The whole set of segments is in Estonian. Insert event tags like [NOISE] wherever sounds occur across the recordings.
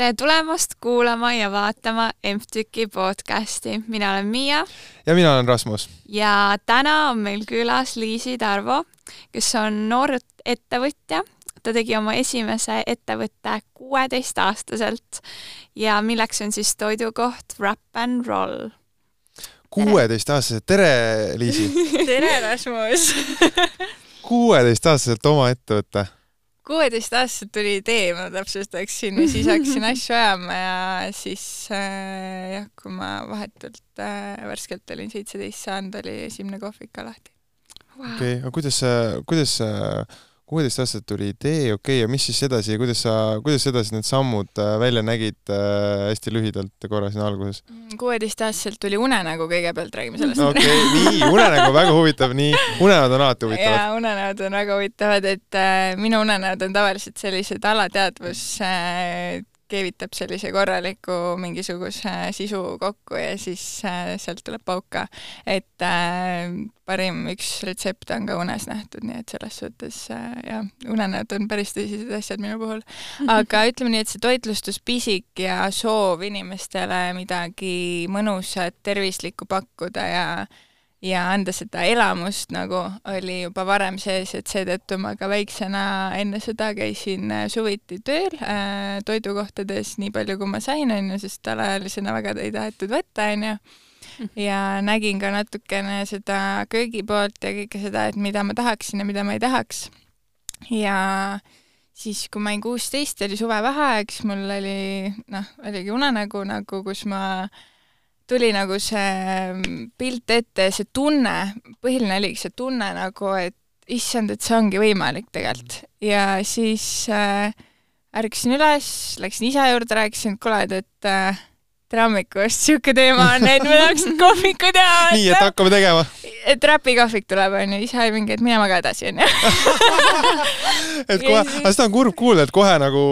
tere tulemast kuulama ja vaatama MTÜK-i podcasti, mina olen Miia. ja mina olen Rasmus. ja täna on meil külas Liisi Tarvo, kes on noor ettevõtja. ta tegi oma esimese ettevõtte kuueteistaastaselt ja milleks on siis toidukoht Wrap and Roll. kuueteistaastaselt, tere Liisi [LAUGHS] tere Rasmus [LAUGHS] kuueteistaastaselt oma ettevõte kuueteistaastaselt tuli idee, ma täpsustaksin, ja siis hakkasin [LAUGHS] asju ajama ja siis äh, jah, kui ma vahetult äh, värskelt olin seitseteist saanud, oli esimene kohvik ka lahti. Wow.. okei okay,, aga kuidas, kuidas kuueteistaastaselt tuli idee, okei okay,, ja mis siis edasi, kuidas sa, kuidas edasi need sammud äh, välja nägid äh, hästi lühidalt korra siin alguses? Mm, kuueteistaastaselt tuli unenägu kõigepealt, räägime sellest. okei okay,, nii, unenägu väga huvitav, nii, unenäod on alati huvitavad. jaa, unenäod on väga huvitavad, et äh, minu unenäod on tavaliselt sellised alateadvus äh, keevitab sellise korraliku mingisuguse sisu kokku ja siis äh, sealt tuleb pauka. et äh, parim üks retsept on ka unes nähtud, nii et selles suhtes äh, jah, unenäod on päris tõsised asjad minu puhul. [LAUGHS] aga ütleme nii, et see toitlustuspisik ja soov inimestele midagi mõnusat, tervislikku pakkuda ja ja anda seda elamust nagu oli juba varem sees, et seetõttu ma ka väiksena enne seda käisin äh, suviti tööl äh, toidukohtades nii palju, kui ma sain, onju, sest alaealisena väga ei tahetud võtta, onju. ja nägin ka natukene seda köögipoolt ja kõike seda, et mida ma tahaksin ja mida ma ei tahaks. ja siis, kui ma olin kuusteist, oli suvevaheaeg, siis mul oli, noh, oligi unenägu nagu, kus ma äh, tuli nagu see mm, pilt ette, see tunne, põhiline oligi see tunne nagu, et issand, et see ongi võimalik tegelikult. ja siis äh, ärkasin üles, läksin isa juurde, rääkisin, et kuule, et äh, tere hommikust, sihuke teema on, et me tahaks [LAUGHS] kohviku teha. nii, et hakkame tegema et räpikohvik tuleb, onju, isa oli mingi, et mine maga edasi, onju. [LAUGHS] et kohe, aga seda on kurb kuulda, et kohe nagu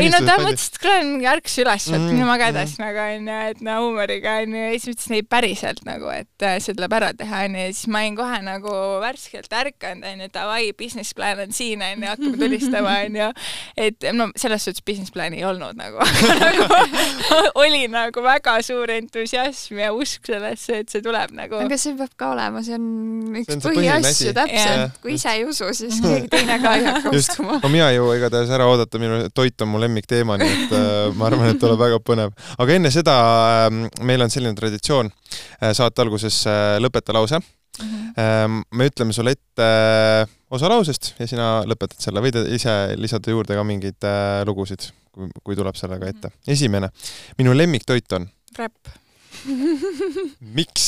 ei no ta mõtles, et kuule, mingi ärkas üles, et mine maga edasi nagu onju, et no huumoriga onju, ja siis ütles, ei päriselt nagu, et äh, see tuleb ära teha onju, ja siis ma olin kohe nagu värskelt ärkanud onju, davai, business plan on siin onju, hakkame tulistama onju. et no selles suhtes business plan'i ei olnud nagu, [LAUGHS] nagu oli nagu väga suur entusiasm ja usk sellesse, et see tuleb nagu. aga see peab ka olema olema, see on üks põhiasju, täpselt. kui ise ei usu, siis [LAUGHS] keegi teine ka ei hakka uskuma. no mina ei jõua igatahes ära oodata, minu toit on mu lemmikteema, nii et äh, ma arvan, et tuleb väga põnev. aga enne seda äh, meil on selline traditsioon äh, saate alguses äh, lõpeta lause mm. -hmm. me ütleme sulle ette äh, osa lausest ja sina lõpetad selle, võid ise lisada juurde ka mingeid äh, lugusid, kui, kui tuleb sellega ette. Mhm. esimene, minu lemmiktoit on? räpp miks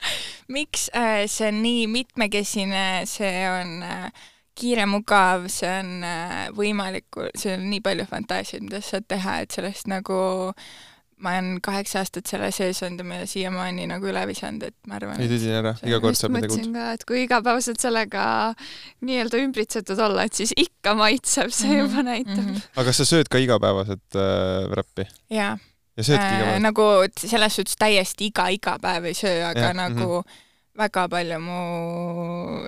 [LAUGHS] miks äh, see on nii mitmekesine, see on äh, kiire, mugav, see on äh, võimalik, see on nii palju fantaasiaid, mida sa saad teha, et sellest nagu ma olen kaheksa aastat selle sees olnud ja ma ei ole siiamaani nagu üle visanud, et ma arvan. ei tõsine ära, iga kord saab midagi uut. ka, et kui igapäevaselt sellega nii-öelda ümbritsetud olla, et siis ikka maitseb, see mm -hmm. juba näitab mm. -hmm. aga kas sa sööd ka igapäevaselt äh, räppi? jaa ja söödki iga päev äh,? nagu selles suhtes täiesti iga, iga päev ei söö, aga ja, nagu mm -hmm. väga palju mu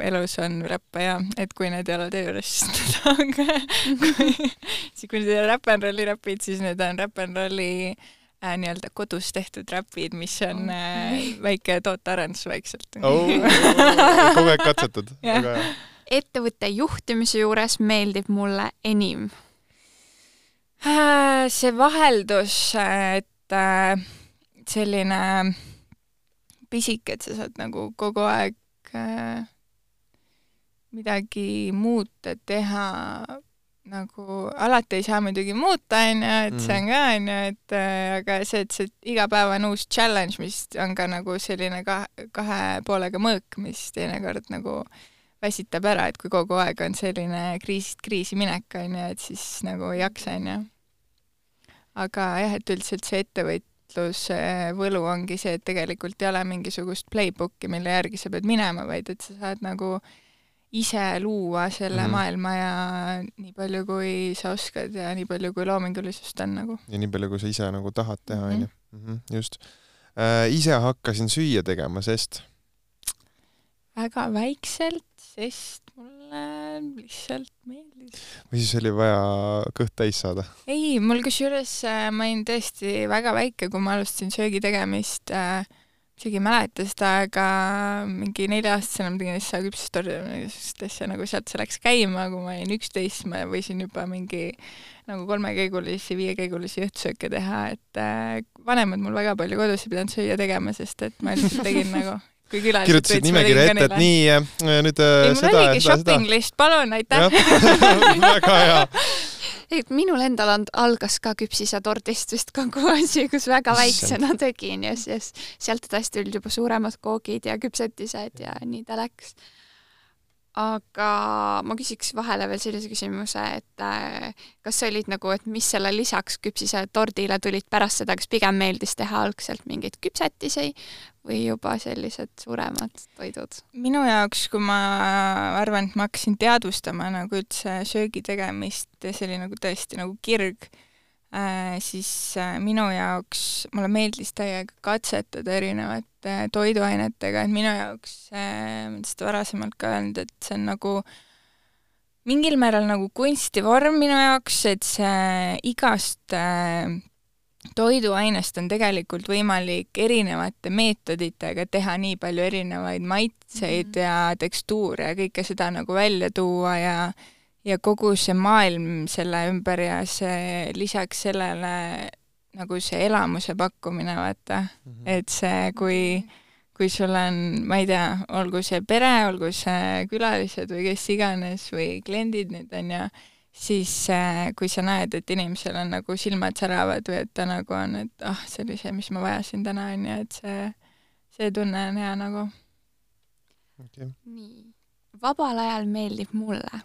elus on räppe ja et kui need ei ole töö juures, siis [LAUGHS] need on ka, kui, siis kui need ei ole Rap n Rolli räpid, siis need on Rap n Rolli äh, nii-öelda kodus tehtud räpid, mis on okay. äh, väike tootearendus vaikselt oh,. kogu aeg katsetad [LAUGHS] väga hea. ettevõtte juhtimise juures meeldib mulle enim see vaheldus, et äh, selline pisik, et sa saad nagu kogu aeg äh, midagi muuta, teha, nagu alati ei saa muidugi muuta, onju, et see on mm. ka, onju, et aga see, et see iga päev on uus challenge, mis on ka nagu selline kahe, kahe poolega mõõk, mis teinekord nagu väsitab ära, et kui kogu aeg on selline kriisist kriisi minek, onju, et siis nagu ei jaksa, onju aga jah, et üldiselt see ettevõtluse võlu ongi see, et tegelikult ei ole mingisugust playbook'i, mille järgi sa pead minema, vaid et sa saad nagu ise luua selle mm maailma ja nii palju, kui sa oskad ja nii palju, kui loomingulisust on nagu. ja nii palju, kui sa ise nagu tahad teha, onju. Mhm, just äh,. ise hakkasin süüa tegema, sest? väga väikselt, sest mulle lihtsalt meeldis. või siis oli vaja kõht täis saada? ei, mul kusjuures äh, ma olin tõesti väga väike, kui ma alustasin söögi tegemist äh, isegi ei mäleta seda, aga mingi nelja-aastasena ma tegin asja küpsistordi niisugust asja, nagu sealt see läks käima, kui ma olin üksteist, ma võisin juba mingi nagu kolmekäigulisi, viiekäigulisi õhtusööke teha, et äh, vanemad mul väga palju kodus ei pidanud süüa tegema, sest et ma lihtsalt tegin nagu [LAUGHS] kui külalised kirjutasid nimekirja ette, et nii, äh, nüüd äh, ei, mul oligi shopping list, palun, aitäh. [LAUGHS] Väga hea. Et minul endal on, algas ka küpsisatordist vist kogu [LAUGHS] asi, kus väga väiksena tegin ja siis sealt edasi tulid juba suuremad koogid ja küpsetised ja nii ta läks. Aga ma küsiks vahele veel sellise küsimuse, et äh, kas sa olid nagu, et mis selle lisaks küpsisetordile tulid pärast seda, kas pigem meeldis teha algselt mingeid küpsetisi või juba sellised suuremad toidud? minu jaoks, kui ma arvan, et ma hakkasin teadvustama nagu üldse söögi tegemist see oli nagu tõesti nagu kirg siis äh, minu jaoks, mulle meeldis täiega katsetada erinevate äh, toiduainetega, et minu jaoks äh,, ma olen seda varasemalt ka öelnud, et see on nagu mingil määral nagu kunstivorm minu jaoks, et see igast äh, toiduainest on tegelikult võimalik erinevate meetoditega teha nii palju erinevaid maitseid mm -hmm. ja tekstuure ja kõike seda nagu välja tuua ja ja kogu see maailm selle ümber ja see lisaks sellele nagu see elamuse pakkumine, vaata mm, -hmm. et see, kui kui sul on, ma ei tea, olgu see pere, olgu see külalised või kes iganes või kliendid nüüd on ju, siis äh, kui sa näed, et inimesel on nagu silmad säravad või et ta nagu on, et ah oh,, see oli see, mis ma vajasin täna, on ju, et see, see tunne on hea nagu okay.. nii, vabal ajal meeldib mulle?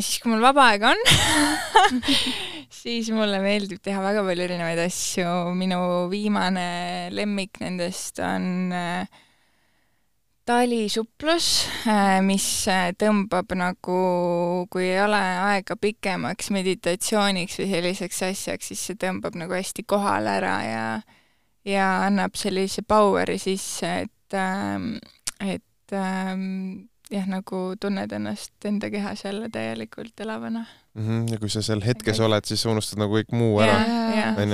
Siis, kui mul vaba aega on [LAUGHS] siis mulle meeldib teha väga palju erinevaid asju, minu viimane lemmik nendest on äh, talisuplus, äh, mis äh, tõmbab nagu, kui ei ole aega pikemaks meditatsiooniks või selliseks asjaks, siis see tõmbab nagu hästi kohale ära ja ja annab sellise power'i sisse, et, ähm, et ähm, jah, nagu tunned ennast enda kehas jälle täielikult elavana mm. -hmm. ja kui sa seal hetkes oled, siis unustad nagu kõik muu ära.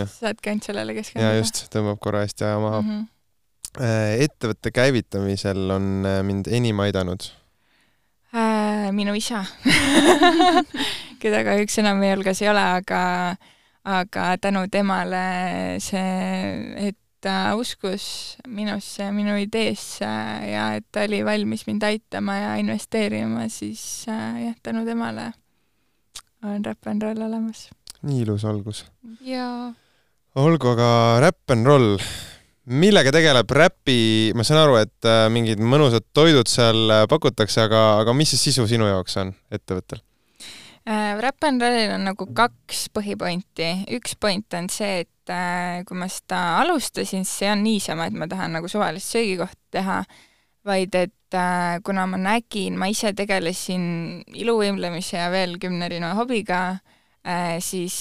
saadki ainult sellele keskenduda. ja just, tõmbab korra hästi aja maha mm. -hmm ettevõtte käivitamisel on äh, mind enim aidanud äh,? minu isa [LAUGHS] keda kahjuks enam meie hulgas ei ole, aga, aga tänu temale see, et ta uskus minusse, minu ideesse ja et ta oli valmis mind aitama ja investeerima, siis äh, jah, tänu temale on Rap n Roll olemas. nii ilus algus. jaa. olgu, aga Rap n Roll millega tegeleb Räpi, ma saan aru, et äh, mingid mõnusad toidud seal äh, pakutakse, aga, aga mis see sisu sinu jaoks on ettevõttel? Rap n Rollil on nagu kaks põhipointi. üks point on see, et äh, kui ma seda alustasin, siis see on niisama, et ma tahan nagu suvalist söögikohta teha, vaid et kuna ma nägin, ma ise tegelesin iluvõimlemise ja veel kümne erineva hobiga, siis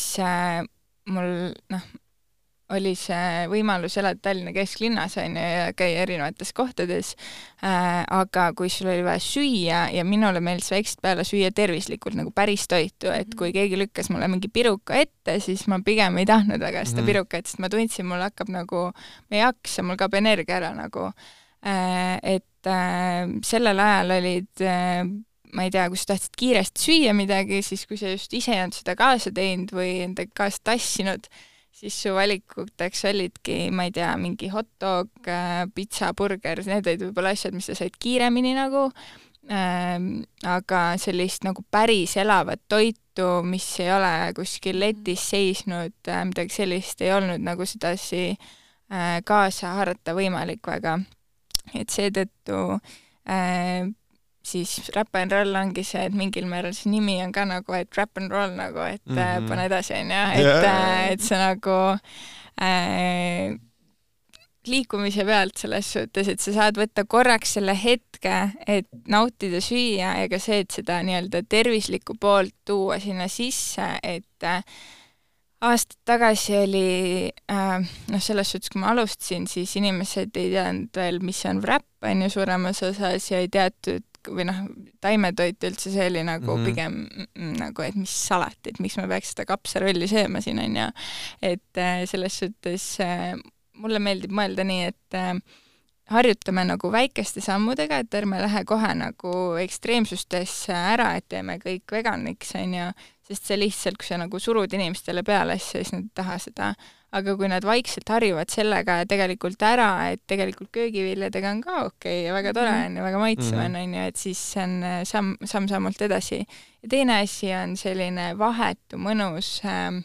mul noh, oli see võimalus elada Tallinna kesklinnas, on ju, ja käia erinevates kohtades äh,, aga kui sul oli vaja süüa ja minule meeldis väiksest peale süüa tervislikult, nagu päris toitu, et kui keegi lükkas mulle mingi piruka ette, siis ma pigem ei tahtnud väga seda mm. pirukat, sest ma tundsin, mul hakkab nagu, ma ei jaksa, mul kaob energia ära nagu äh,. et äh, sellel ajal olid äh, ma ei tea, kui sa tahtsid kiiresti süüa midagi, siis kui sa just ise ei olnud seda kaasa teinud või endaga kaasa tassinud, siis su valikuteks olidki, ma ei tea, mingi hot dog, äh, pitsa, burger, need olid võib-olla asjad, mis sa said kiiremini nagu ähm,, aga sellist nagu päris elavat toitu, mis ei ole kuskil letis seisnud äh,, midagi sellist ei olnud nagu sedasi äh, kaasa haarata võimalik väga. et seetõttu äh, siis Rap n Roll ongi see, et mingil määral see nimi on ka nagu, et rap n roll nagu, et mm -hmm. pane edasi, onju, et yeah., et see nagu äh, liikumise pealt selles suhtes, et sa saad võtta korraks selle hetke, et nautida süüa ja ka see, et seda nii-öelda tervislikku poolt tuua sinna sisse, et äh, aastad tagasi oli äh, noh, selles suhtes, kui ma alustasin, siis inimesed ei teadnud veel, mis on räpp, on ju, suuremas osas ja ei teatud kõik või noh, taimetoit üldse, see oli nagu mm -hmm. pigem nagu, et mis alati, et miks ma peaks seda kapsarolli sööma siin, on ju. et äh, selles suhtes äh, mulle meeldib mõelda nii, et äh, harjutame nagu väikeste sammudega, et ärme lähe kohe nagu ekstreemsustesse ära, et teeme kõik veganiks, on ju, sest see lihtsalt, kui sa nagu surud inimestele peale asja, siis nad ei taha seda. Aga kui nad vaikselt harjuvad sellega tegelikult ära, et tegelikult köögiviljadega on ka okei okay ja väga tore mhm. on ju, väga maitsev on, on ju, et siis see on äh, samm, samm-sammult edasi. ja teine asi on selline vahetu mõnus äh,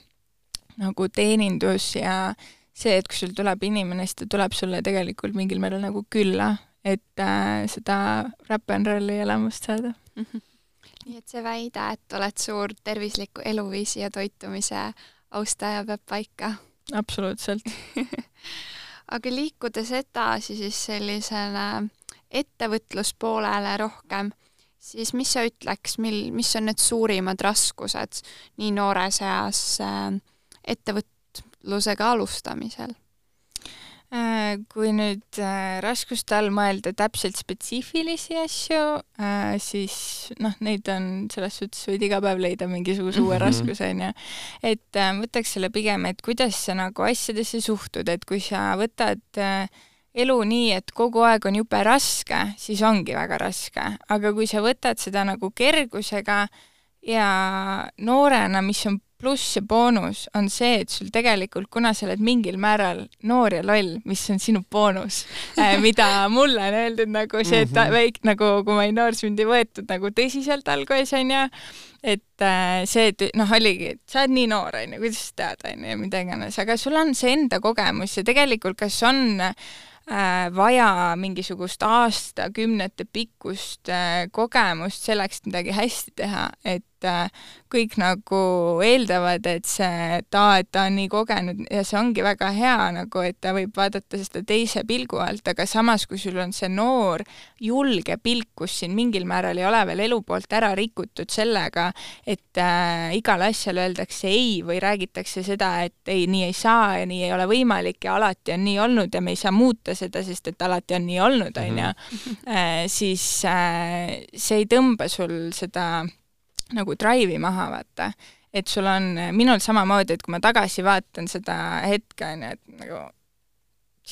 nagu teenindus ja see, et kui sul tuleb inimene, siis ta tuleb sulle tegelikult mingil määral nagu külla, et äh, seda rap n rolli elamust saada mm. -hmm nii et see väide, et oled suur tervisliku eluviisi ja toitumise austaja, peab paika? Absoluutselt [LAUGHS] aga liikudes edasi siis sellisele ettevõtluspoolele rohkem, siis mis sa ütleks, mil, mis on need suurimad raskused nii noores eas äh, ettevõtlusega alustamisel? Äh, kui nüüd äh, raskuste all mõelda täpselt spetsiifilisi asju, äh, siis noh, neid on selles suhtes võid iga päev leida mingisuguse uue mm -hmm. raskuse, on ju. et võtaks selle pigem, et kuidas sa nagu asjadesse suhtud, et kui sa võtad elu nii, et kogu aeg on jube raske, siis ongi väga raske, aga kui sa võtad seda nagu kergusega ja noorena, mis on pluss ja boonus on see, et sul tegelikult, kuna sa oled mingil määral noor ja loll, mis on sinu boonus [LAUGHS] äh,, mida mulle on öeldud nagu see, et mhm. väik-, nagu kui ma olin noor, sind ei võetud nagu tõsiselt alguses, onju, et äh, see, et noh, oligi, et sa oled nii noor, onju, kuidas sa tead, onju, ja mida iganes, aga sul on see enda kogemus ja tegelikult kas on äh, vaja mingisugust aastakümnete pikkust äh, kogemust selleks, et midagi hästi teha, et äh, kõik nagu eeldavad, et see, et aa, et ta on nii kogenud ja see ongi väga hea nagu, et ta võib vaadata seda teise pilgu alt, aga samas, kui sul on see noor julge pilk, kus sind mingil määral ei ole veel elu poolt ära rikutud sellega, et äh, igale asjale öeldakse ei või räägitakse seda, et ei, nii ei saa ja nii ei ole võimalik ja alati on nii olnud ja me ei saa muuta seda, sest et alati on nii olnud, on ju, mhm. äh, siis äh, see ei tõmba sul seda nagu drive'i maha, vaata. et sul on, minul samamoodi, et kui ma tagasi vaatan seda hetke, on ju, et nagu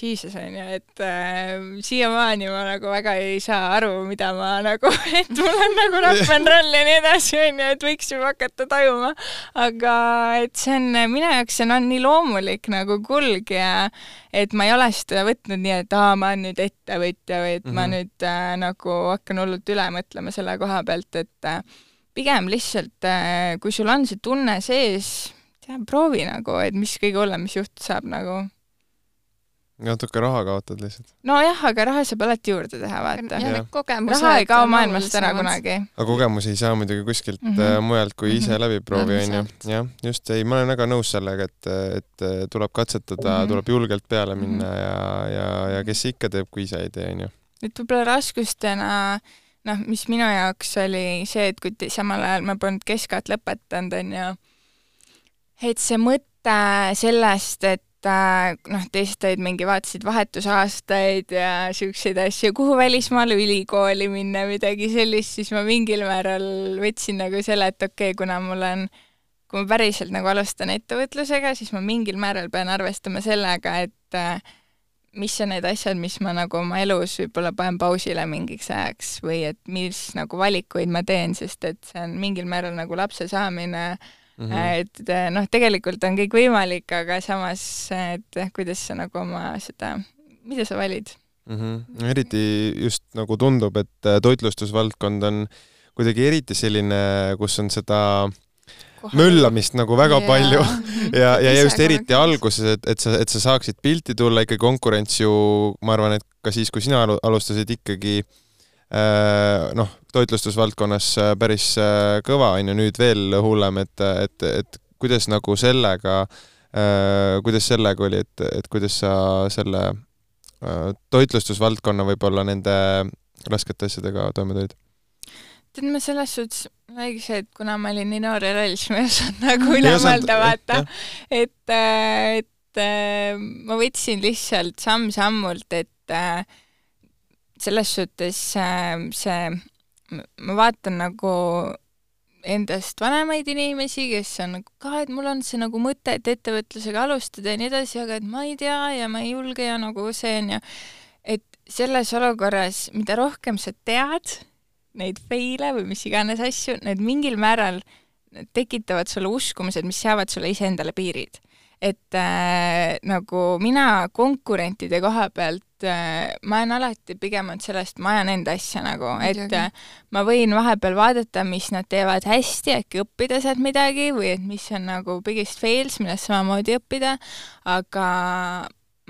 Jesus on ju, et äh, siiamaani ma nagu väga ei saa aru, mida ma nagu, [LAUGHS] et mul on nagu rock n roll ja nii edasi, on ju, et võiks juba hakata tajuma. aga et see on, minu jaoks see on nii loomulik nagu kulg ja et ma ei ole seda võtnud nii, et aa, ma olen nüüd ettevõtja või et mm -hmm. ma mhm. nüüd äh, nagu hakkan hullult üle mõtlema selle koha pealt, et äh, pigem lihtsalt, äh, kui sul on see tunne sees, tea, proovi nagu, et mis kõige hullem, mis juhtuda saab nagu. natuke raha kaotad lihtsalt. nojah, aga raha saab alati juurde teha, vaata. raha ei kao maailmast ära kunagi. aga kogemusi ei saa muidugi kuskilt mm -hmm. mujalt kui ise mm -hmm. läbi proovi, onju. jah, just, ei, ma olen väga nõus sellega, et, et tuleb katsetada mm, -hmm. tuleb julgelt peale minna mm -hmm. ja, ja, ja kes ikka teeb, kui ise ei tee, onju. et võib-olla raskustena äh, noh, mis minu jaoks oli see, et kui samal ajal ma polnud keskajat lõpetanud, on ju, et see mõte sellest, et äh, noh, teised olid mingi, vaatasid vahetusaastaid ja siukseid asju, kuhu välismaale ülikooli minna, midagi sellist, siis ma mingil määral võtsin nagu selle, et okei okay,, kuna mul on, kui ma päriselt nagu alustan ettevõtlusega, siis ma mingil määral pean arvestama sellega, et äh, mis on need asjad, mis ma nagu oma elus võib-olla panen pausile mingiks ajaks või et mis nagu valikuid ma teen, sest et see on mingil määral nagu lapse saamine mm, -hmm. et noh, tegelikult on kõik võimalik, aga samas, et kuidas sa nagu oma seda, mida sa valid mm. -hmm. eriti just nagu tundub, et toitlustusvaldkond on kuidagi eriti selline, kus on seda möllamist nagu väga ja. palju ja, ja, just eriti alguses, et, et sa, et sa saaksid pilti tulla, ikka konkurents ju, ma arvan, et ka siis, kui sina alustasid ikkagi äh, noh, toitlustusvaldkonnas äh, päris äh, kõva, on ju, nüüd veel hullem, et, et, et kuidas nagu sellega, kuidas sellega oli, et, et kuidas sa selle toitlustusvaldkonna võib-olla nende raskete asjadega toime tulid? Tead, ma selles suhtes see, et kuna ma olin nii noor ja loll, siis ma ei osanud [LAUGHS] nagu üle mõelda, vaata. et, äh, et äh, ma võtsin lihtsalt samm-sammult, et äh, selles suhtes see ma vaatan nagu endast vanemaid inimesi, kes on nagu ka, et mul on see nagu mõte, et ettevõtlusega alustada ja nii edasi, aga et ma ei tea ja ma ei julge ja nagu see on ja et selles olukorras, mida rohkem sa tead neid fail'e või mis iganes asju, need mingil määral tekitavad sulle uskumused, mis seavad sulle iseendale piirid. Et äh, nagu mina konkurentide koha pealt äh, ma olen alati pigem olnud sellest, ma ajan enda asja nagu, et äh, ma võin vahepeal vaadata, mis nad teevad hästi, äkki õppida sealt midagi või et mis on nagu biggest fails, millest samamoodi õppida, aga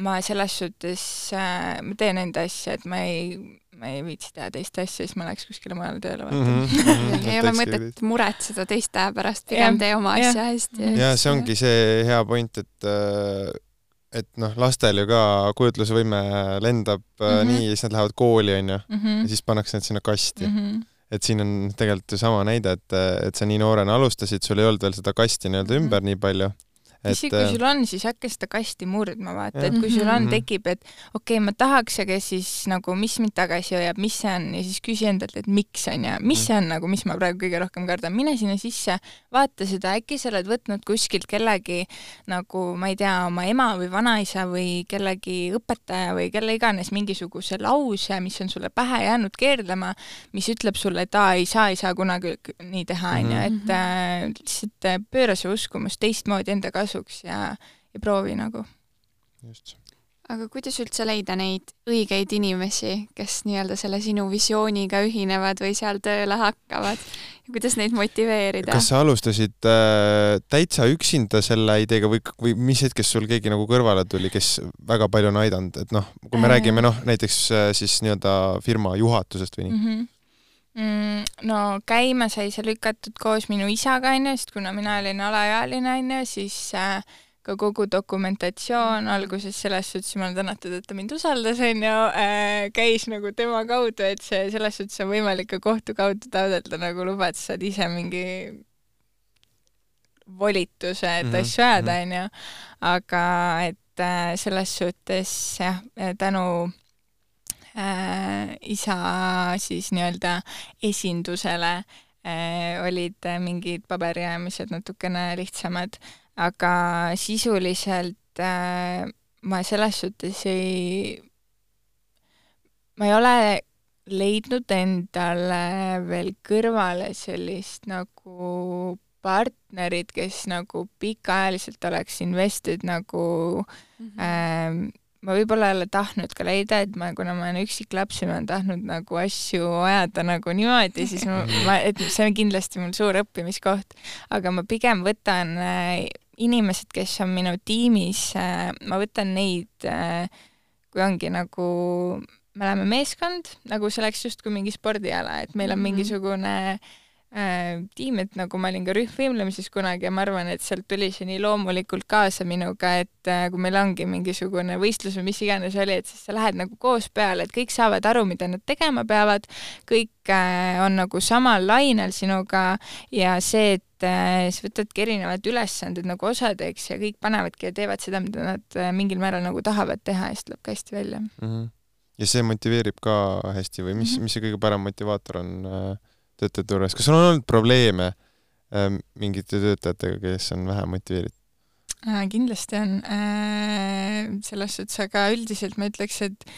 ma selles suhtes äh,, ma teen enda asja, et ma ei ma ei viitsi teha teist asja, siis ma läheks kuskile mujale tööle vaata mm. [LAUGHS] -hmm. ei ole mõtet muretseda teiste pärast, pigem tee oma asja hästi. ja see ongi see hea point, et äh, et noh, lastel ju ka kujutlusvõime lendab mm -hmm. nii ja siis nad lähevad kooli, onju, mhm. ja siis pannakse nad sinna kasti mm. -hmm et siin on tegelikult ju sama näide, et, et sa nii noorena alustasid, sul ei olnud veel seda kasti nii-öelda ümber mm -hmm. nii palju isegi kui äh, sul on, siis hakka seda kasti murdma, vaata, et kui sul on, mhm. tekib, et okei okay,, ma tahaks, aga siis nagu mis mind tagasi hoiab, mis see on ja siis küsi endalt, et miks on ja mis see on nagu, mis ma praegu kõige rohkem kardan, mine sinna sisse, vaata seda, äkki sa oled võtnud kuskilt kellegi nagu ma ei tea, oma ema või vanaisa või kellegi õpetaja või kelle iganes mingisuguse lause, mis on sulle pähe jäänud keerdama, mis ütleb sulle, et aa, ei saa, ei saa kunagi nii teha, onju, et mhm. äh, lihtsalt äh, pööra see uskumus teistmoodi enda kasuks kasuks ja, ja proovi nagu. just. aga kuidas üldse leida neid õigeid inimesi, kes nii-öelda selle sinu visiooniga ühinevad või seal tööle hakkavad ja kuidas neid motiveerida? kas sa alustasid äh, täitsa üksinda selle ideega või, või mis hetkest sul keegi nagu kõrvale tuli, kes väga palju on aidanud, et noh, kui me äh... räägime noh, näiteks äh, siis nii-öelda firma juhatusest või nii mm? -hmm Mm, no käima sai see lükatud koos minu isaga, onju, sest kuna mina olin alaealine, onju, siis äh, ka kogu dokumentatsioon alguses selles suhtes, jumal tänatud, et ta mind usaldas, onju äh,, käis nagu tema kaudu, et see selles suhtes on võimalik ka kohtu kaudu taotleda nagu luba, et sa saad ise mingi volituse, et mm -hmm. asju ajada, onju. aga et äh, selles suhtes jah, tänu äh, isa siis nii-öelda esindusele äh, olid äh, mingid paberijäämised natukene lihtsamad, aga sisuliselt äh, ma selles suhtes ei, ma ei ole leidnud endale veel kõrvale sellist nagu partnerid, kes nagu pikaajaliselt oleks invested nagu mm -hmm. äh, ma võib-olla ei ole tahtnud ka leida, et ma, kuna ma olen üksik laps ja ma olen tahtnud nagu asju ajada nagu niimoodi, siis ma, [LAUGHS] ma, et see on kindlasti mul suur õppimiskoht, aga ma pigem võtan äh, inimesed, kes on minu tiimis äh,, ma võtan neid äh,, kui ongi nagu me oleme meeskond, nagu see oleks justkui mingi spordiala, et meil on mhm. mingisugune äh, äh, tiim, et nagu ma olin ka rühmvõimlemises kunagi ja ma arvan, et sealt tuli see nii loomulikult kaasa minuga, et äh, kui meil ongi mingisugune võistlus või mis iganes oli, et siis sa lähed nagu koos peale, et kõik saavad aru, mida nad tegema peavad, kõik äh, on nagu samal lainel sinuga ja see, et äh, sa võtadki erinevad ülesanded nagu osadeks ja kõik panevadki ja teevad seda, mida nad äh, mingil määral nagu tahavad teha ja siis tuleb ka hästi välja mm. -hmm. ja see motiveerib ka hästi või mis mm, -hmm. mis see kõige parem motivaator on äh, töötajate juures, kas sul on olnud probleeme äh, mingite töötajatega, kes on vähe motiveeritud äh,? kindlasti on äh,, selles suhtes, aga üldiselt ma ütleks, et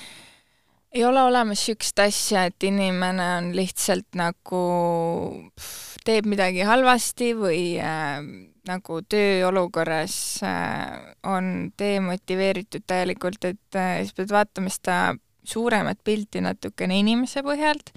ei ole olemas niisugust asja, et inimene on lihtsalt nagu teeb midagi halvasti või äh, nagu tööolukorras äh, on demotiveeritud täielikult, et äh, siis pead vaatama seda suuremat pilti natukene inimese põhjalt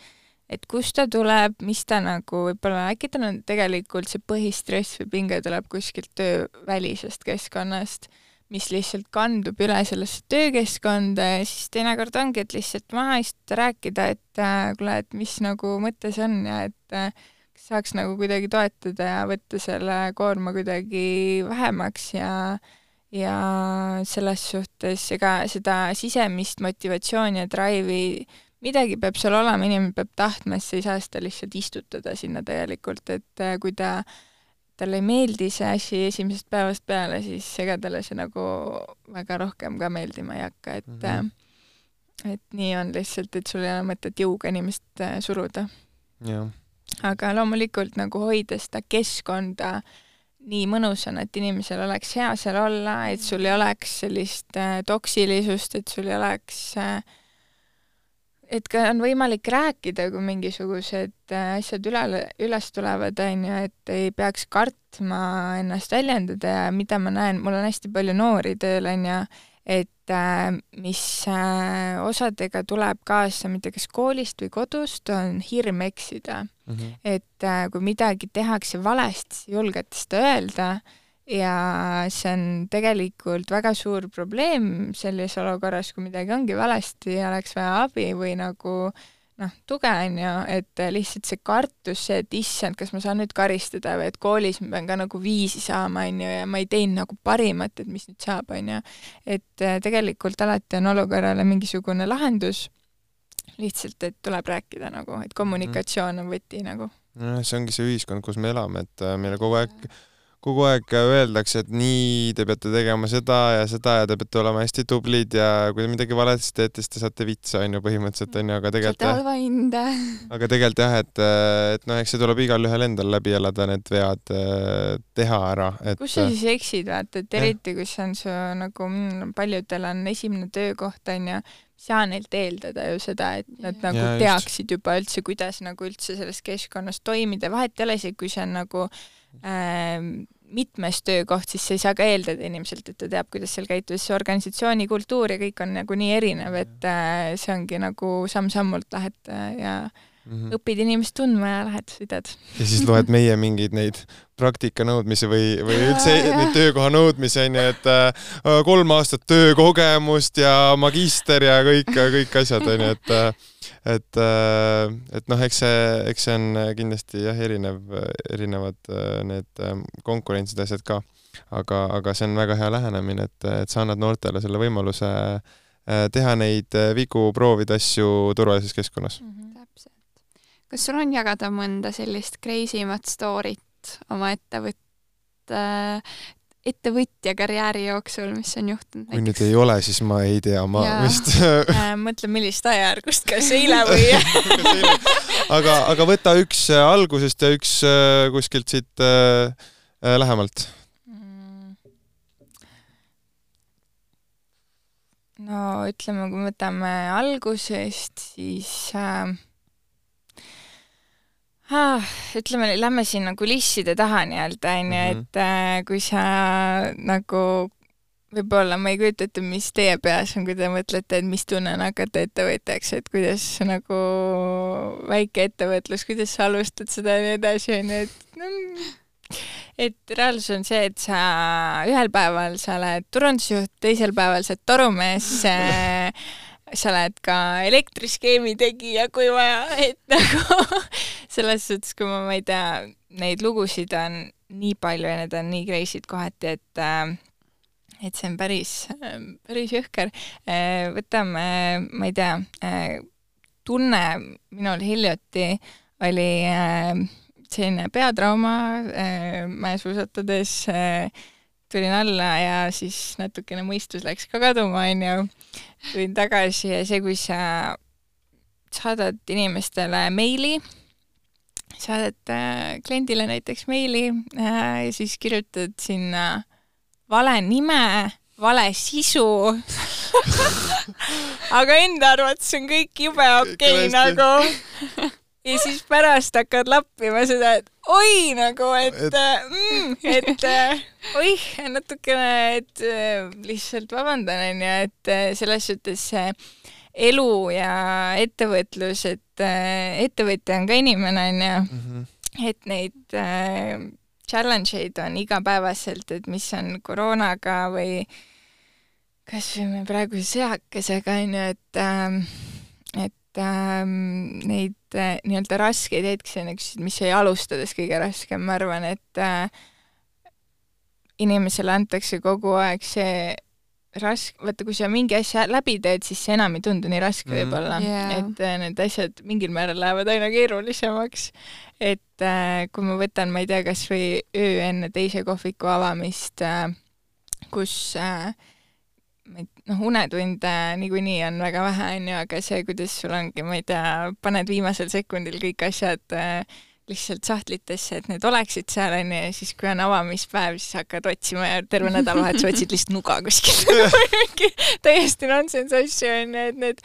et kust ta tuleb, mis ta nagu võib-olla, äkki tal on tegelikult see põhistress või pinge tuleb kuskilt töövälisest keskkonnast, mis lihtsalt kandub üle sellesse töökeskkonda ja siis teinekord ongi, et lihtsalt maha istuda, rääkida, et äh, kuule, et mis nagu mõte see on ja et äh, saaks nagu kuidagi toetada ja võtta selle koorma kuidagi vähemaks ja ja selles suhtes ega seda sisemist motivatsiooni ja drive'i midagi peab seal olema, inimene peab tahtma, siis sa ei saa seda lihtsalt istutada sinna tegelikult, et äh, kui ta, talle ei meeldi see asi esimesest päevast peale, siis ega talle see nagu väga rohkem ka meeldima ei hakka, et mm -hmm. et nii on lihtsalt, et sul ei ole mõtet jõuga inimest äh, suruda aga loomulikult nagu hoida seda keskkonda nii mõnusana, et inimesel oleks hea seal olla, et sul ei oleks sellist toksilisust, et sul ei oleks äh, et ka on võimalik rääkida, kui mingisugused äh, asjad üle, üles tulevad, on ju, et ei peaks kartma ennast väljendada ja mida ma näen, mul on hästi palju noori tööl, on ju, et äh, mis äh, osadega tuleb kaasa mitte kas koolist või kodust, on hirm eksida mm. -hmm. et kui midagi tehakse valesti, siis julgete seda öelda ja see on tegelikult väga suur probleem selles olukorras, kui midagi ongi valesti ja oleks vaja abi või nagu noh, tuge on ju, et lihtsalt see kartus, see, et issand, kas ma saan nüüd karistada või et koolis ma pean ka nagu viisi saama, on ju, ja ma ei teinud nagu parimat, et mis nüüd saab, on ju. et äh, tegelikult alati on olukorrale mingisugune lahendus, lihtsalt, et tuleb rääkida nagu, et kommunikatsioon on võti nagu. nojah, see ongi see ühiskond, kus me elame, et äh, meile kogu aeg ja kogu aeg öeldakse, et nii, te peate tegema seda ja seda ja te peate olema hästi tublid ja kui te midagi valesti teete, siis te saate vitsa, on ju, põhimõtteliselt, on ju, aga tegelikult saate halva hinde. [LAUGHS] aga tegelikult jah, et, et noh, eks see tuleb igalühel endal läbi elada, need vead teha ära, et kus sa siis eksid, vaata, et eriti, kui see on su nagu paljudel on esimene töökoht, on ju, saa neilt eeldada ju seda, et nad nagu ja, teaksid just. juba üldse, kuidas nagu üldse selles keskkonnas toimida, vahet ei ole isegi, kui see on nagu äh, mitmes töökoht, siis sa ei saa ka eeldada inimeselt, et ta teab, kuidas seal käituda, see organisatsiooni kultuur ja kõik on nagu nii erinev, et äh, see ongi nagu samm-sammult lähed äh, ja mm -hmm. õpid inimest tundma ja lähed sõidad. ja siis loed meie mingeid neid praktika nõudmisi või, või üldse neid töökoha nõudmisi onju, et äh, kolm aastat töökogemust ja magister ja kõik, kõik asjad onju, et äh, et, äh, et noh, eks see, eks see on kindlasti jah, erinev, erinevad äh, need konkurentsid, asjad ka. aga, aga see on väga hea lähenemine, et, et sa annad noortele selle võimaluse teha neid vigu, proovida asju turvalises keskkonnas mm. -hmm. Kas sul on jagada mõnda sellist crazy mat story't oma ettevõtte ettevõtja karjääri jooksul, mis on juhtunud? kui nüüd ei ole, siis ma ei tea, ma ja. vist [LAUGHS] mõtle, millist ajajärgust, kas [LAUGHS] eile või aga, aga võta üks äh, algusest ja üks äh, kuskilt siit äh, äh, lähemalt mm.. no ütleme, kui me võtame algusest, siis äh? Ütleme, lähme sinna kulisside taha nii-öelda, onju, mhm. et äh, kui sa nagu võib-olla ma ei kujuta ette, mis teie peas on, kui te mõtlete, et mis tunne on hakata ettevõtjaks, et kuidas nagu väike ettevõtlus, kuidas sa alustad seda ja nii edasi, onju, et no, et reaalsus on see, et sa ühel päeval sa oled turundusjuht, teisel päeval sa oled torumees [LAUGHS] äh, sa oled ka elektriskeemi tegija, kui vaja, et nagu [LAUGHS] selles suhtes, kui ma, ma ei tea, neid lugusid on nii palju ja need on nii crazy'd kohati, et äh, et see on päris, päris jõhker. Äh, võtame, ma ei tea, äh, tunne minul hiljuti oli selline peatrauma mäesuusatades, tulin alla ja siis natukene mõistus läks ka kaduma, onju tulin tagasi ja see, kui sa saadad inimestele meili, saadad äh, kliendile näiteks meili äh, ja siis kirjutad sinna vale nime, vale sisu. [LAUGHS] Aga enda arvates on kõik jube okei okay, nagu ja siis pärast hakkad lappima seda, et oi nagu, et, et... Mm, et äh, oih, natukene, et äh, lihtsalt vabandan, onju, et äh, selles suhtes see elu ja ettevõtlus, et ettevõtja on ka inimene, onju, mhm. et neid challenge eid on igapäevaselt, et mis on koroonaga või kas või praeguse sõjakesega, onju, et, et ähm, neid äh, nii-öelda raskeid hetki, sa enne küsisid, mis oli alustades kõige raskem, ma arvan, et äh, inimesele antakse kogu aeg see raske, vaata kui sa mingi asja läbi teed, siis see enam ei tundu nii raske mm. võib-olla yeah., et äh, need asjad mingil määral lähevad aina keerulisemaks. et äh, kui ma võtan, ma ei tea, kas või öö enne teise kohviku avamist äh,, kus äh, noh, unetunde niikuinii on väga vähe, on ju, aga see, kuidas sul ongi, ma ei tea, paned viimasel sekundil kõik asjad äh, lihtsalt sahtlitesse, et need oleksid seal, onju, ja siis, kui on avamispäev, siis hakkad otsima ja terve nädalavahetus [LAUGHS] otsid lihtsalt nuga kuskilt [LAUGHS] mingi täiesti nonsense asju, onju, et need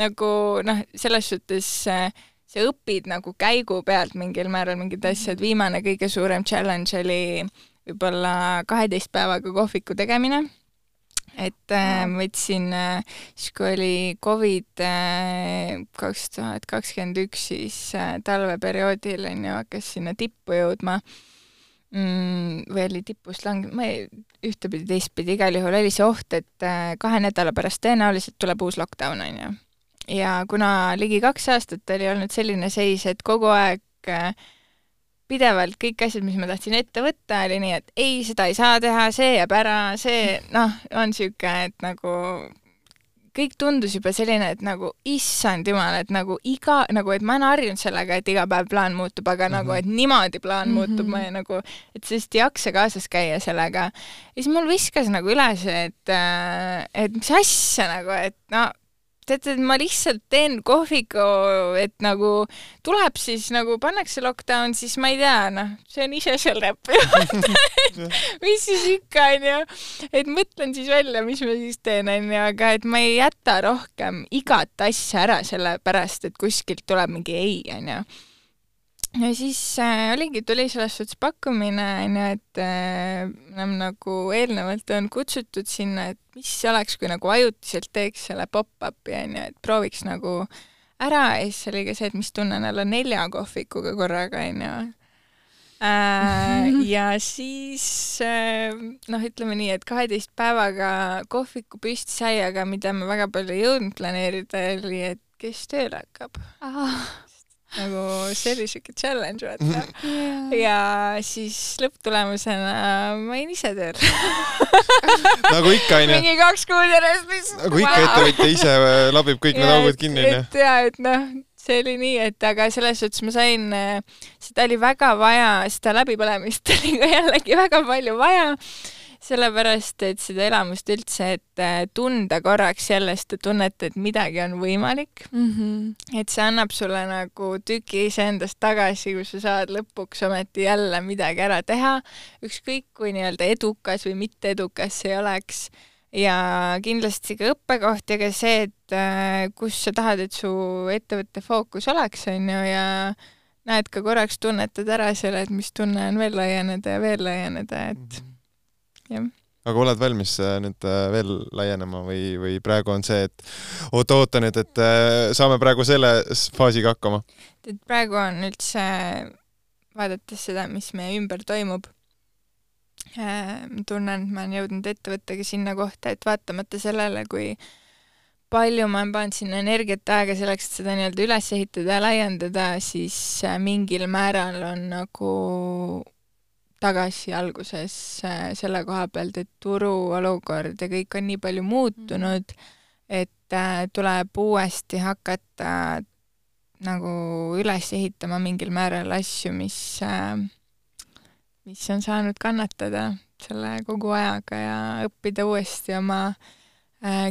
nagu noh, selles suhtes äh, sa õpid nagu käigu pealt mingil määral mingid asjad, viimane kõige suurem challenge oli võib-olla kaheteist päevaga kohviku tegemine et äh, ma võtsin äh, siis, kui oli Covid äh, kaks tuhat kakskümmend üks, siis äh, talveperioodil on ju, hakkas sinna tippu jõudma mm, või oli tipust langenud, ma ei, ühtepidi, teistpidi, igal juhul oli see oht, et äh, kahe nädala pärast tõenäoliselt tuleb uus lockdown, on ju. ja kuna ligi kaks aastat oli olnud selline seis, et kogu aeg äh, pidevalt kõik asjad, mis ma tahtsin ette võtta, oli nii, et ei, seda ei saa teha, see jääb ära, see noh, on niisugune, et nagu kõik tundus juba selline, et nagu issand jumal, et nagu iga, nagu et ma olen harjunud sellega, et iga päev plaan muutub, aga mm -hmm. nagu, et niimoodi plaan mm -hmm. muutub, ma ei nagu, et sest ei jaksa kaasas käia sellega. ja siis mul viskas nagu üle see, et, äh, et mis asja nagu, et no teate, ma lihtsalt teen kohviku, et nagu tuleb siis nagu pannakse lockdown, siis ma ei tea, noh, see on ise seal näppu [LAUGHS] mis siis ikka, onju. et mõtlen siis välja, mis ma siis teen, onju, aga et ma ei jäta rohkem igat asja ära sellepärast, et kuskilt tuleb mingi ei, onju ja siis äh, oligi, tuli selles suhtes pakkumine, onju, et äh, me oleme nagu eelnevalt on kutsutud sinna, et mis oleks, kui nagu ajutiselt teeks selle pop-up'i, onju, et prooviks nagu ära ja siis oli ka see, et mis tunne on olla nelja kohvikuga korraga, onju. Äh, [LAUGHS] ja siis äh, noh, ütleme nii, et kaheteist päevaga kohviku püsti sai, aga mida me väga palju ei jõudnud planeerida, oli, et kes tööle hakkab ah nagu see oli siuke challenge, vaata yeah.. ja siis lõpptulemusena ma jäin ise tööle [LAUGHS] nagu ikka, onju. mingi kaks kuud järjest lihtsalt. nagu ikka wow. ettevõtja ise äh, labib kõik need augud kinni, onju. et ja, et noh, see oli nii, et aga selles suhtes ma sain, äh, seda oli väga vaja, seda läbipõlemist [LAUGHS] oli ka jällegi väga palju vaja sellepärast, et seda elamust üldse, et äh, tunda korraks jälle seda tunnet, et midagi on võimalik mm. -hmm. et see annab sulle nagu tüki iseendast tagasi, kus sa saad lõpuks ometi jälle midagi ära teha, ükskõik kui nii-öelda edukas või mitte edukas see oleks ja kindlasti ka õppekoht ja ka see, et äh, kus sa tahad, et su ettevõtte fookus oleks, on ju, ja näed ka korraks, tunnetad ära selle, et mis tunne on veel laieneda ja veel laieneda, et mm -hmm jah aga oled valmis äh, nüüd äh, veel laienema või, või praegu on see, et oota-oota nüüd, et äh, saame praegu selle faasiga hakkama? et praegu on üldse, vaadates seda, mis meie ümber toimub, tunnen, et ma olen jõudnud ettevõttega sinna kohta, et vaatamata sellele, kui palju ma olen pannud sinna energiat, aega selleks, et seda nii-öelda üles ehitada ja laiendada, siis mingil määral on nagu tagasi alguses äh, selle koha pealt, et turuolukord ja kõik on nii palju muutunud, et äh, tuleb uuesti hakata nagu üles ehitama mingil määral asju, mis, äh, mis on saanud kannatada selle kogu ajaga ja õppida uuesti oma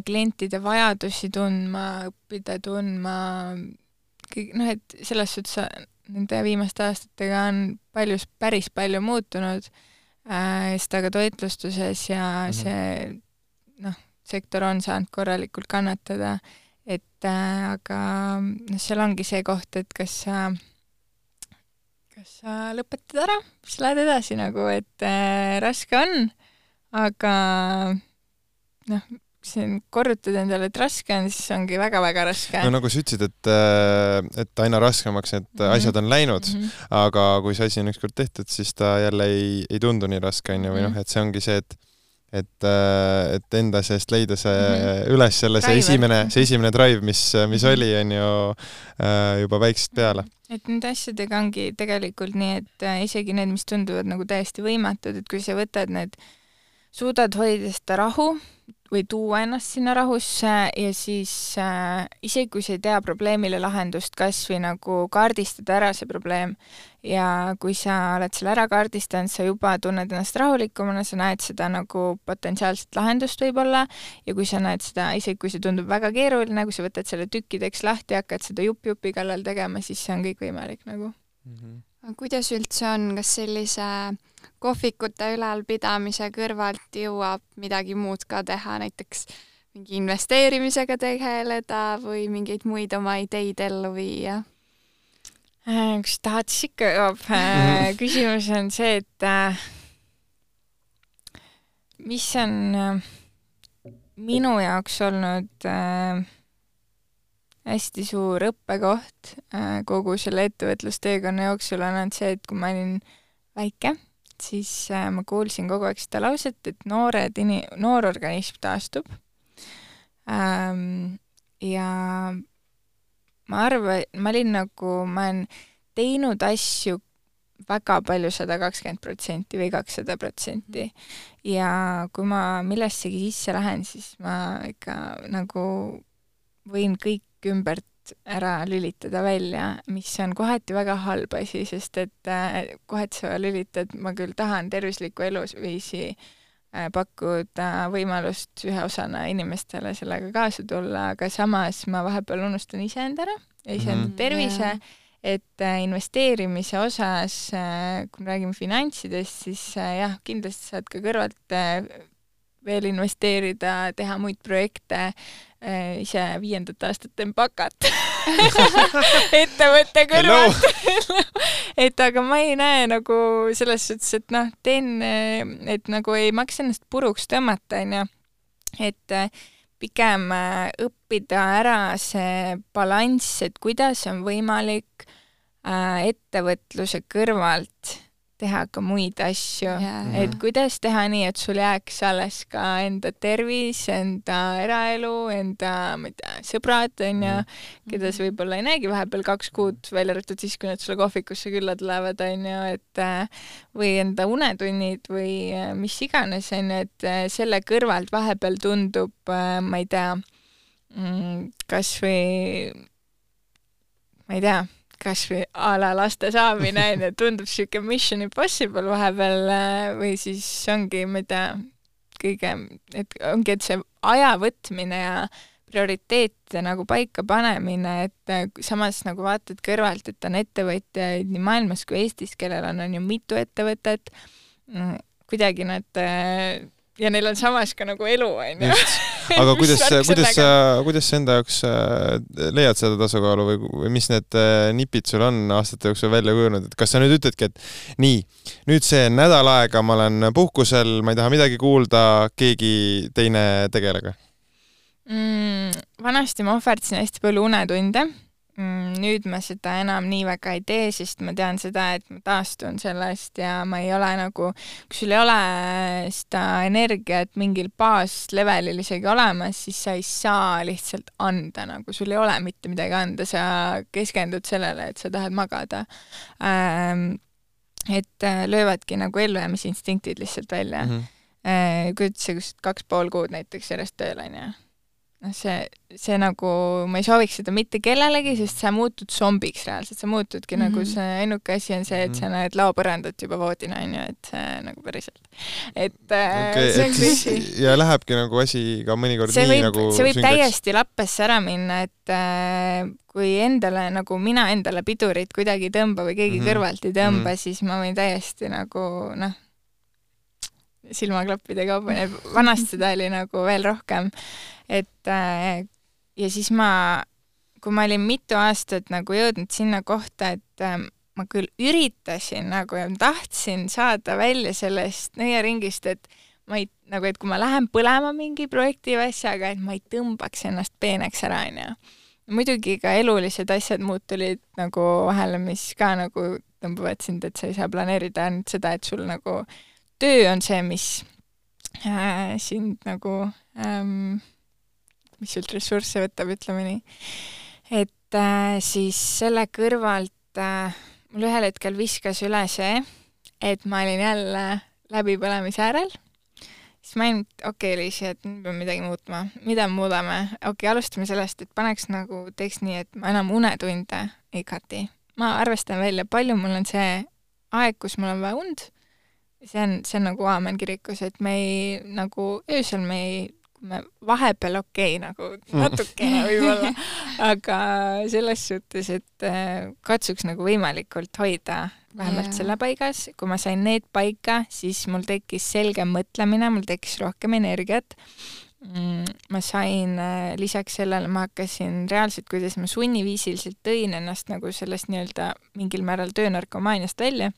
klientide vajadusi tundma, õppida tundma kõik noh, et selles suhtes nende viimaste aastatega on paljus, päris palju muutunud äh,, seda ka toitlustuses ja mm -hmm. see noh, sektor on saanud korralikult kannatada, et äh, aga noh, seal ongi see koht, et kas sa kas sa lõpetad ära, siis lähed edasi nagu, et äh, raske on, aga noh, siin korrutad endale, et raske on, siis ongi väga-väga raske. no nagu sa ütlesid, et, äh, et aina raskemaks need mm -hmm. asjad on läinud mm, -hmm. aga kui see asi on ükskord tehtud, siis ta jälle ei, ei tundu nii raske, onju, või noh, mhm. et see ongi see, et et, äh, et enda seest leida see mm -hmm. üles jälle see esimene, see esimene drive, mis, mis mhm. oli, on ju, äh, juba väiksest peale. et nende asjadega ongi tegelikult nii, et isegi need, mis tunduvad nagu täiesti võimatud, et kui sa võtad need, suudad hoida seda rahu, või tuua ennast sinna rahusse ja siis äh, isegi kui sa ei tea probleemile lahendust, kas või nagu kaardistada ära see probleem ja kui sa oled selle ära kaardistanud, sa juba tunned ennast rahulikumana, sa näed seda nagu potentsiaalset lahendust võib-olla ja kui sa näed seda, isegi kui see tundub väga keeruline, kui sa võtad selle tükkideks lahti ja hakkad seda jupp jupi kallal tegema, siis see on kõik võimalik nagu mm. -hmm. kuidas üldse on, kas sellise kohvikute ülalpidamise kõrvalt jõuab midagi muud ka teha, näiteks mingi investeerimisega tegeleda või mingeid muid oma ideid ellu viia? Äh, kas tahad, siis ikka jõuab. Äh, küsimus on see, et äh, mis on minu jaoks olnud hästi suur õppekoht kogu selle ettevõtlusteekonna jooksul on olnud see, et kui ma olin väike, siis äh, ma kuulsin kogu aeg seda lauset, et noored ini-, noor organism taastub ähm,. ja ma arvan, ma olin nagu, ma olen teinud asju väga palju, sada kakskümmend protsenti või kakssada protsenti. ja kui ma millessegi sisse lähen, siis ma ikka nagu võin kõik ümbert ära lülitada välja, mis on kohati väga halb asi, sest et äh, kohati sa lülitad, ma küll tahan tervislikku eluviisi äh, pakkuda võimalust ühe osana inimestele sellega kaasa tulla, aga samas ma vahepeal unustan iseenda ära ja iseenda mm -hmm. tervise yeah., et äh, investeerimise osas, kui me räägime finantsidest, siis jah, kindlasti saad ka kõrvalt veel investeerida, teha muid projekte, ise viiendat aastat teen bakat [LAUGHS] ettevõtte kõrvalt [LAUGHS] et aga ma ei näe nagu selles suhtes, et noh, teen, et nagu ei maksa ennast puruks tõmmata, onju. et äh, pigem õppida ära see balanss, et kuidas on võimalik ettevõtluse kõrvalt teha ka muid asju yeah., et kuidas teha nii, et sul jääks alles ka enda tervis, enda eraelu, enda, ma ei tea, sõbrad, onju, mm. keda sa võib-olla ei näegi vahepeal kaks kuud, välja arvatud siis, kui nad sulle kohvikusse külla tulevad, onju, et äh, või enda unetunnid või äh, mis iganes, onju, et äh, selle kõrvalt vahepeal tundub, ma ei tea, mm, kas või ma ei tea kas või a la laste saamine onju, tundub siuke mission impossible vahepeal äh, või siis ongi, tea, kõige, et ongi, et see aja võtmine ja prioriteete nagu paika panemine, et äh, samas nagu vaatad kõrvalt, et on ettevõtjaid nii maailmas kui Eestis, kellel on, on ju mitu ettevõtet, mm, kuidagi nad äh, ja neil on samas ka nagu elu, onju. [LAUGHS] Aga kuidas, kuidas sa, kuidas sa enda jaoks äh, leiad seda tasakaalu või, või mis need äh, nipid sul on aastate jooksul välja kujunenud, et kas sa nüüd ütledki, et nii, nüüd see nädal aega ma olen puhkusel, ma ei taha midagi kuulda, keegi teine tegelege mm,? vanasti ma ohverdasin hästi palju unetunde nüüd ma seda enam nii väga ei tee, sest ma tean seda, et ma taastun sellest ja ma ei ole nagu, kui sul ei ole seda energiat mingil baaslevelil isegi olemas, siis sa ei saa lihtsalt anda, nagu sul ei ole mitte midagi anda, sa keskendud sellele, et sa tahad magada ähm,. et äh, löövadki nagu ellujäämisinstinktid lihtsalt välja mm. -hmm. ette, kui sa kaks pool kuud näiteks järjest tööl, onju noh, see, see nagu, ma ei sooviks seda mitte kellelegi, sest sa muutud zombiks reaalselt, sa muutudki mm -hmm. nagu see ainuke asi on see, et sa mhm. näed laopõrandat juba voodina, on ju, et see nagu päriselt. et äh, okay, see on kriisi. ja lähebki nagu asi ka mõnikord see nii võib, nagu see võib süngeks. täiesti lappesse ära minna, et äh, kui endale nagu mina endale pidurit kuidagi ei tõmba või keegi mm -hmm. kõrvalt ei tõmba mm, -hmm. siis ma võin täiesti nagu noh, silmaklappidega vanasti seda oli nagu veel rohkem, et äh, ja siis ma, kui ma olin mitu aastat nagu jõudnud sinna kohta, et äh, ma küll üritasin nagu ja tahtsin saada välja sellest nõiaringist, et ma ei, nagu et kui ma lähen põlema mingi projekti või asjaga, et ma ei tõmbaks ennast peeneks ära, onju. muidugi ka elulised asjad muud tulid nagu vahele, mis ka nagu tõmbavad sind, et sa ei saa planeerida ainult seda, et sul nagu töö on see, mis äh, sind nagu ähm, mis sult ressursse võtab, ütleme nii. et äh, siis selle kõrvalt äh, mul ühel hetkel viskas üle see, et ma olin jälle läbipõlemise äärel, siis ma olin, okei okay,, Liisi, et nüüd peame midagi muutma. mida me muudame? okei okay,, alustame sellest, et paneks nagu, teeks nii, et ma enam unetunde ei kati. ma arvestan välja, palju mul on see aeg, kus mul on vaja und, see on, see on nagu aamen kirikus, et me ei, nagu öösel me ei me vahepeal okei okay, nagu natukene võib-olla, aga selles suhtes, et äh, katsuks nagu võimalikult hoida vähemalt yeah. selle paigas, kui ma sain need paika, siis mul tekkis selgem mõtlemine, mul tekkis rohkem energiat mm,. ma sain äh, lisaks sellele, ma hakkasin reaalselt, kuidas ma sunniviisiliselt tõin ennast nagu sellest nii-öelda mingil määral töönarkomaaniast välja,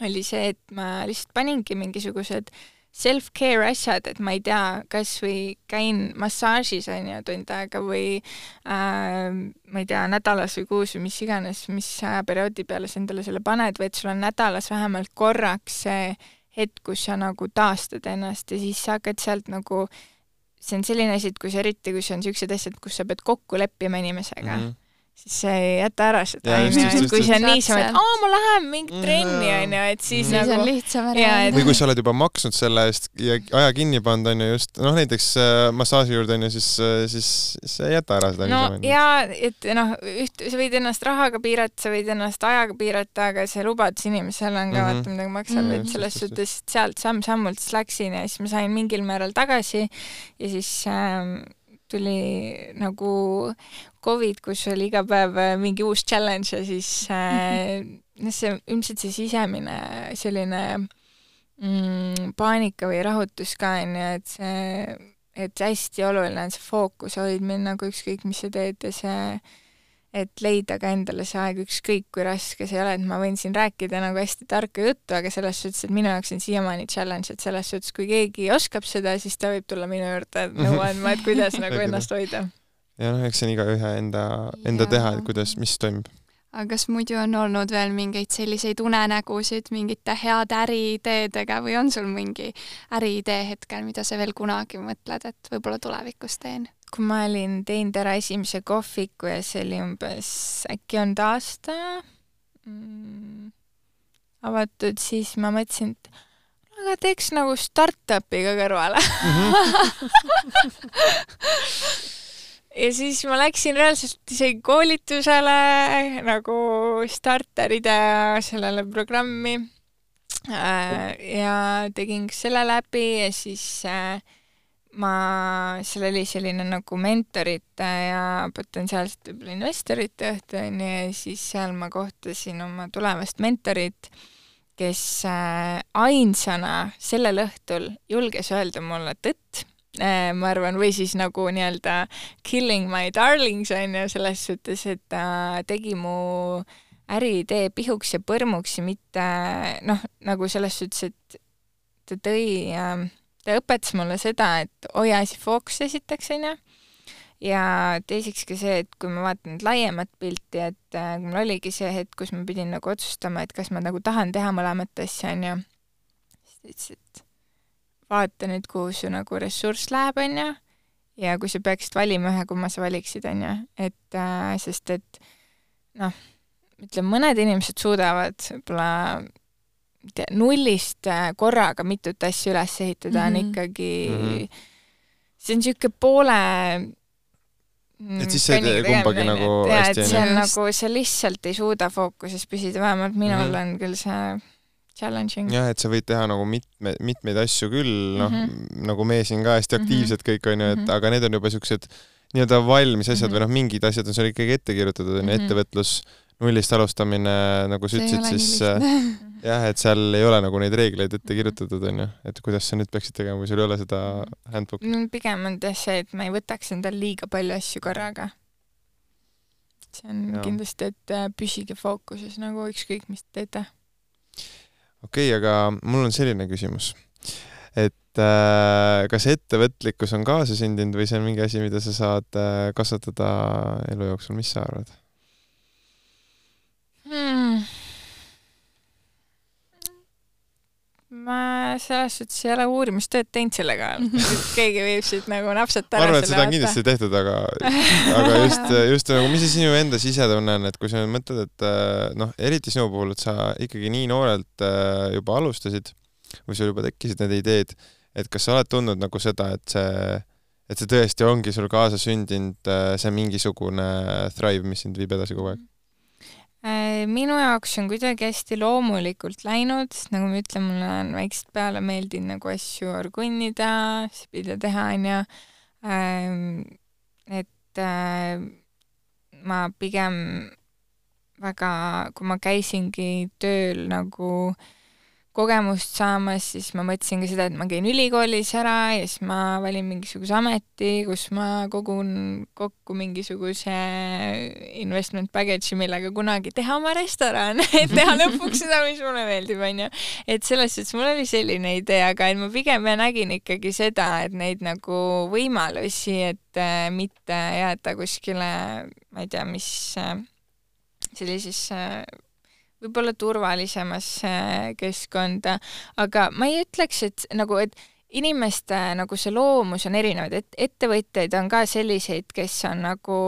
oli see, et ma lihtsalt paningi mingisugused äh, self-care asjad, et ma ei tea, kas või käin massaažis, on ju, tund aega või äh, ma ei tea, nädalas või kuus või mis iganes, mis ajaperioodi peale sa endale selle paned, või et sul on nädalas vähemalt korraks see hetk, kus sa nagu taastad ennast ja siis sa hakkad sealt nagu, see on selline asi, et kui sa eriti, kui see on niisugused asjad, kus sa pead kokku leppima inimesega. Mm, -hmm siis sa ei jäta ära seda, onju, et kui see on niisama, et aa, ma lähen mingi trenni, onju, et siis mm. nagu on lihtsam ära minna. või kui sa oled juba maksnud selle eest ja aja kinni pannud, onju, just, noh näiteks äh, massaaži juurde, onju, siis, äh, siis sa ei jäta ära seda no niisama. ja, et noh, üht, sa võid ennast rahaga piirata, sa võid ennast ajaga piirata, aga see lubadus inimesele on ka mm -hmm. vaata midagi maksab mm, -hmm. et selles suhtes sealt samm-sammult siis läksin ja siis ma sain mingil määral tagasi ja siis ähm, tuli nagu Covid, kus oli iga päev äh, mingi uus challenge ja siis [LAUGHS] äh, noh, see ilmselt see sisemine selline mm, paanika või rahutus ka onju, et see, et hästi oluline on see fookuse hoidmine nagu ükskõik, mis sa teed ja see et leida ka endale see aeg, ükskõik kui raske see ei ole, et ma võin siin rääkida nagu hästi tarka juttu, aga selles suhtes, et minu jaoks on siiamaani challenge, et selles suhtes, kui keegi oskab seda, siis ta võib tulla minu juurde nõu andma, et kuidas [LAUGHS] nagu ennast hoida. ja noh, eks see on igaühe enda, enda ja. teha, et kuidas, mis toimub aga kas muidu on olnud veel mingeid selliseid unenägusid mingite heade äriideedega või on sul mingi äriidee hetkel, mida sa veel kunagi mõtled, et võib-olla tulevikus teen? Kui ma olin teinud ära esimese kohviku ja see oli umbes äkki olnud aasta mm, avatud, siis ma mõtlesin, et aga teeks nagu startup'i ka kõrvale mm. -hmm. ja siis ma läksin reaalselt isegi koolitusele nagu starteride sellele programmi äh, ja tegin selle läbi ja siis äh, ma, seal oli selline nagu mentorite ja potentsiaalsete võib-olla investorite õhtu onju ja siis seal ma kohtasin oma tulevast mentorit, kes äh, ainsana sellel õhtul julges öelda mulle tõtt äh,, ma arvan, või siis nagu nii-öelda killing my darlings onju, selles suhtes, et ta tegi mu äriidee pihuks ja põrmuks ja mitte noh, nagu selles suhtes, et ta tõi äh, ta õpetas mulle seda, et hoia asi fookus esiteks, onju, ja teiseks ka see, et kui ma vaatan laiemat pilti, et äh, mul oligi see hetk, kus ma pidin nagu otsustama, et kas ma nagu tahan teha mõlemat asja, onju, siis ta ütles, et vaata nüüd, kuhu su nagu ressurss läheb, onju, ja kui sa peaksid valima ühe, kumma sa valiksid, onju, et äh, sest et noh, ütleme, mõned inimesed suudavad võib-olla nullist äh, korraga mitut asja üles ehitada mm -hmm. on mhm. ikkagi mm, -hmm. see on niisugune poole mm, et siis see ei tee kumbagi nagu ja, hästi, onju. see on nagu, sa lihtsalt ei suuda fookuses püsida, vähemalt minul mm -hmm. on küll see challenging. jah, et sa võid teha nagu mitme, mitmeid asju küll, noh mm -hmm., nagu me siin ka hästi mhm. aktiivsed mm -hmm. kõik, onju, et mm -hmm. aga need on juba siuksed nii-öelda valmis asjad mm -hmm. või noh, mingid asjad on sul ikkagi ette kirjutatud, onju, ettevõtlus nullist alustamine, nagu sa ütlesid, siis [LAUGHS] jah, et seal ei ole nagu neid reegleid ette kirjutatud, onju, et kuidas sa nüüd peaksid tegema, kui sul ei ole seda handbook'i no,. pigem on jah see, et ma ei võtaks endale liiga palju asju korraga. see on ja. kindlasti, et äh, püsige fookuses nagu ükskõik, mis te teete. okei okay,, aga mul on selline küsimus, et äh, kas ettevõtlikkus on kaasasündinud või see on mingi asi, mida sa saad äh, kasvatada elu jooksul, mis sa arvad? hmm.? Ma selles suhtes ei ole uurimustööd teinud selle kallal, et keegi võib siit nagu napsata ära. ma arvan, et seda on kindlasti tehtud, aga, [LAUGHS] aga just, just nagu, mis see sinu enda sisetunne on, et kui sa nüüd mõtled, et noh, eriti sinu puhul, et sa ikkagi nii noorelt äh, juba alustasid või sul juba tekkisid need ideed, et kas sa oled tundnud nagu seda, et see, et see tõesti ongi sul kaasa sündinud, äh, see mingisugune thrive, mis sind viib edasi kogu aeg? Äh, minu jaoks on kuidagi hästi loomulikult läinud, nagu ma ütlen, mulle on väiksest peale meeldinud nagu asju orgunnida, spida teha, onju. Ähm, et äh, ma pigem väga, kui ma käisingi tööl nagu äh, kogemust saamas, siis ma mõtlesin ka seda, et ma käin ülikoolis ära ja siis ma valin mingisuguse ameti, kus ma kogun kokku mingisuguse investment package'i, millega kunagi teha oma restoran [LAUGHS] et teha lõpuks seda, mis mulle meeldib, onju. et selles suhtes mul oli selline idee, aga et ma pigem nägin ikkagi seda, et neid nagu võimalusi, et äh, mitte jääda kuskile, ma ei tea, mis äh, sellisesse võib-olla turvalisemasse keskkonda, aga ma ei ütleks, et nagu, et inimeste nagu see loomus on erinev, et ettevõtjaid on ka selliseid, kes on nagu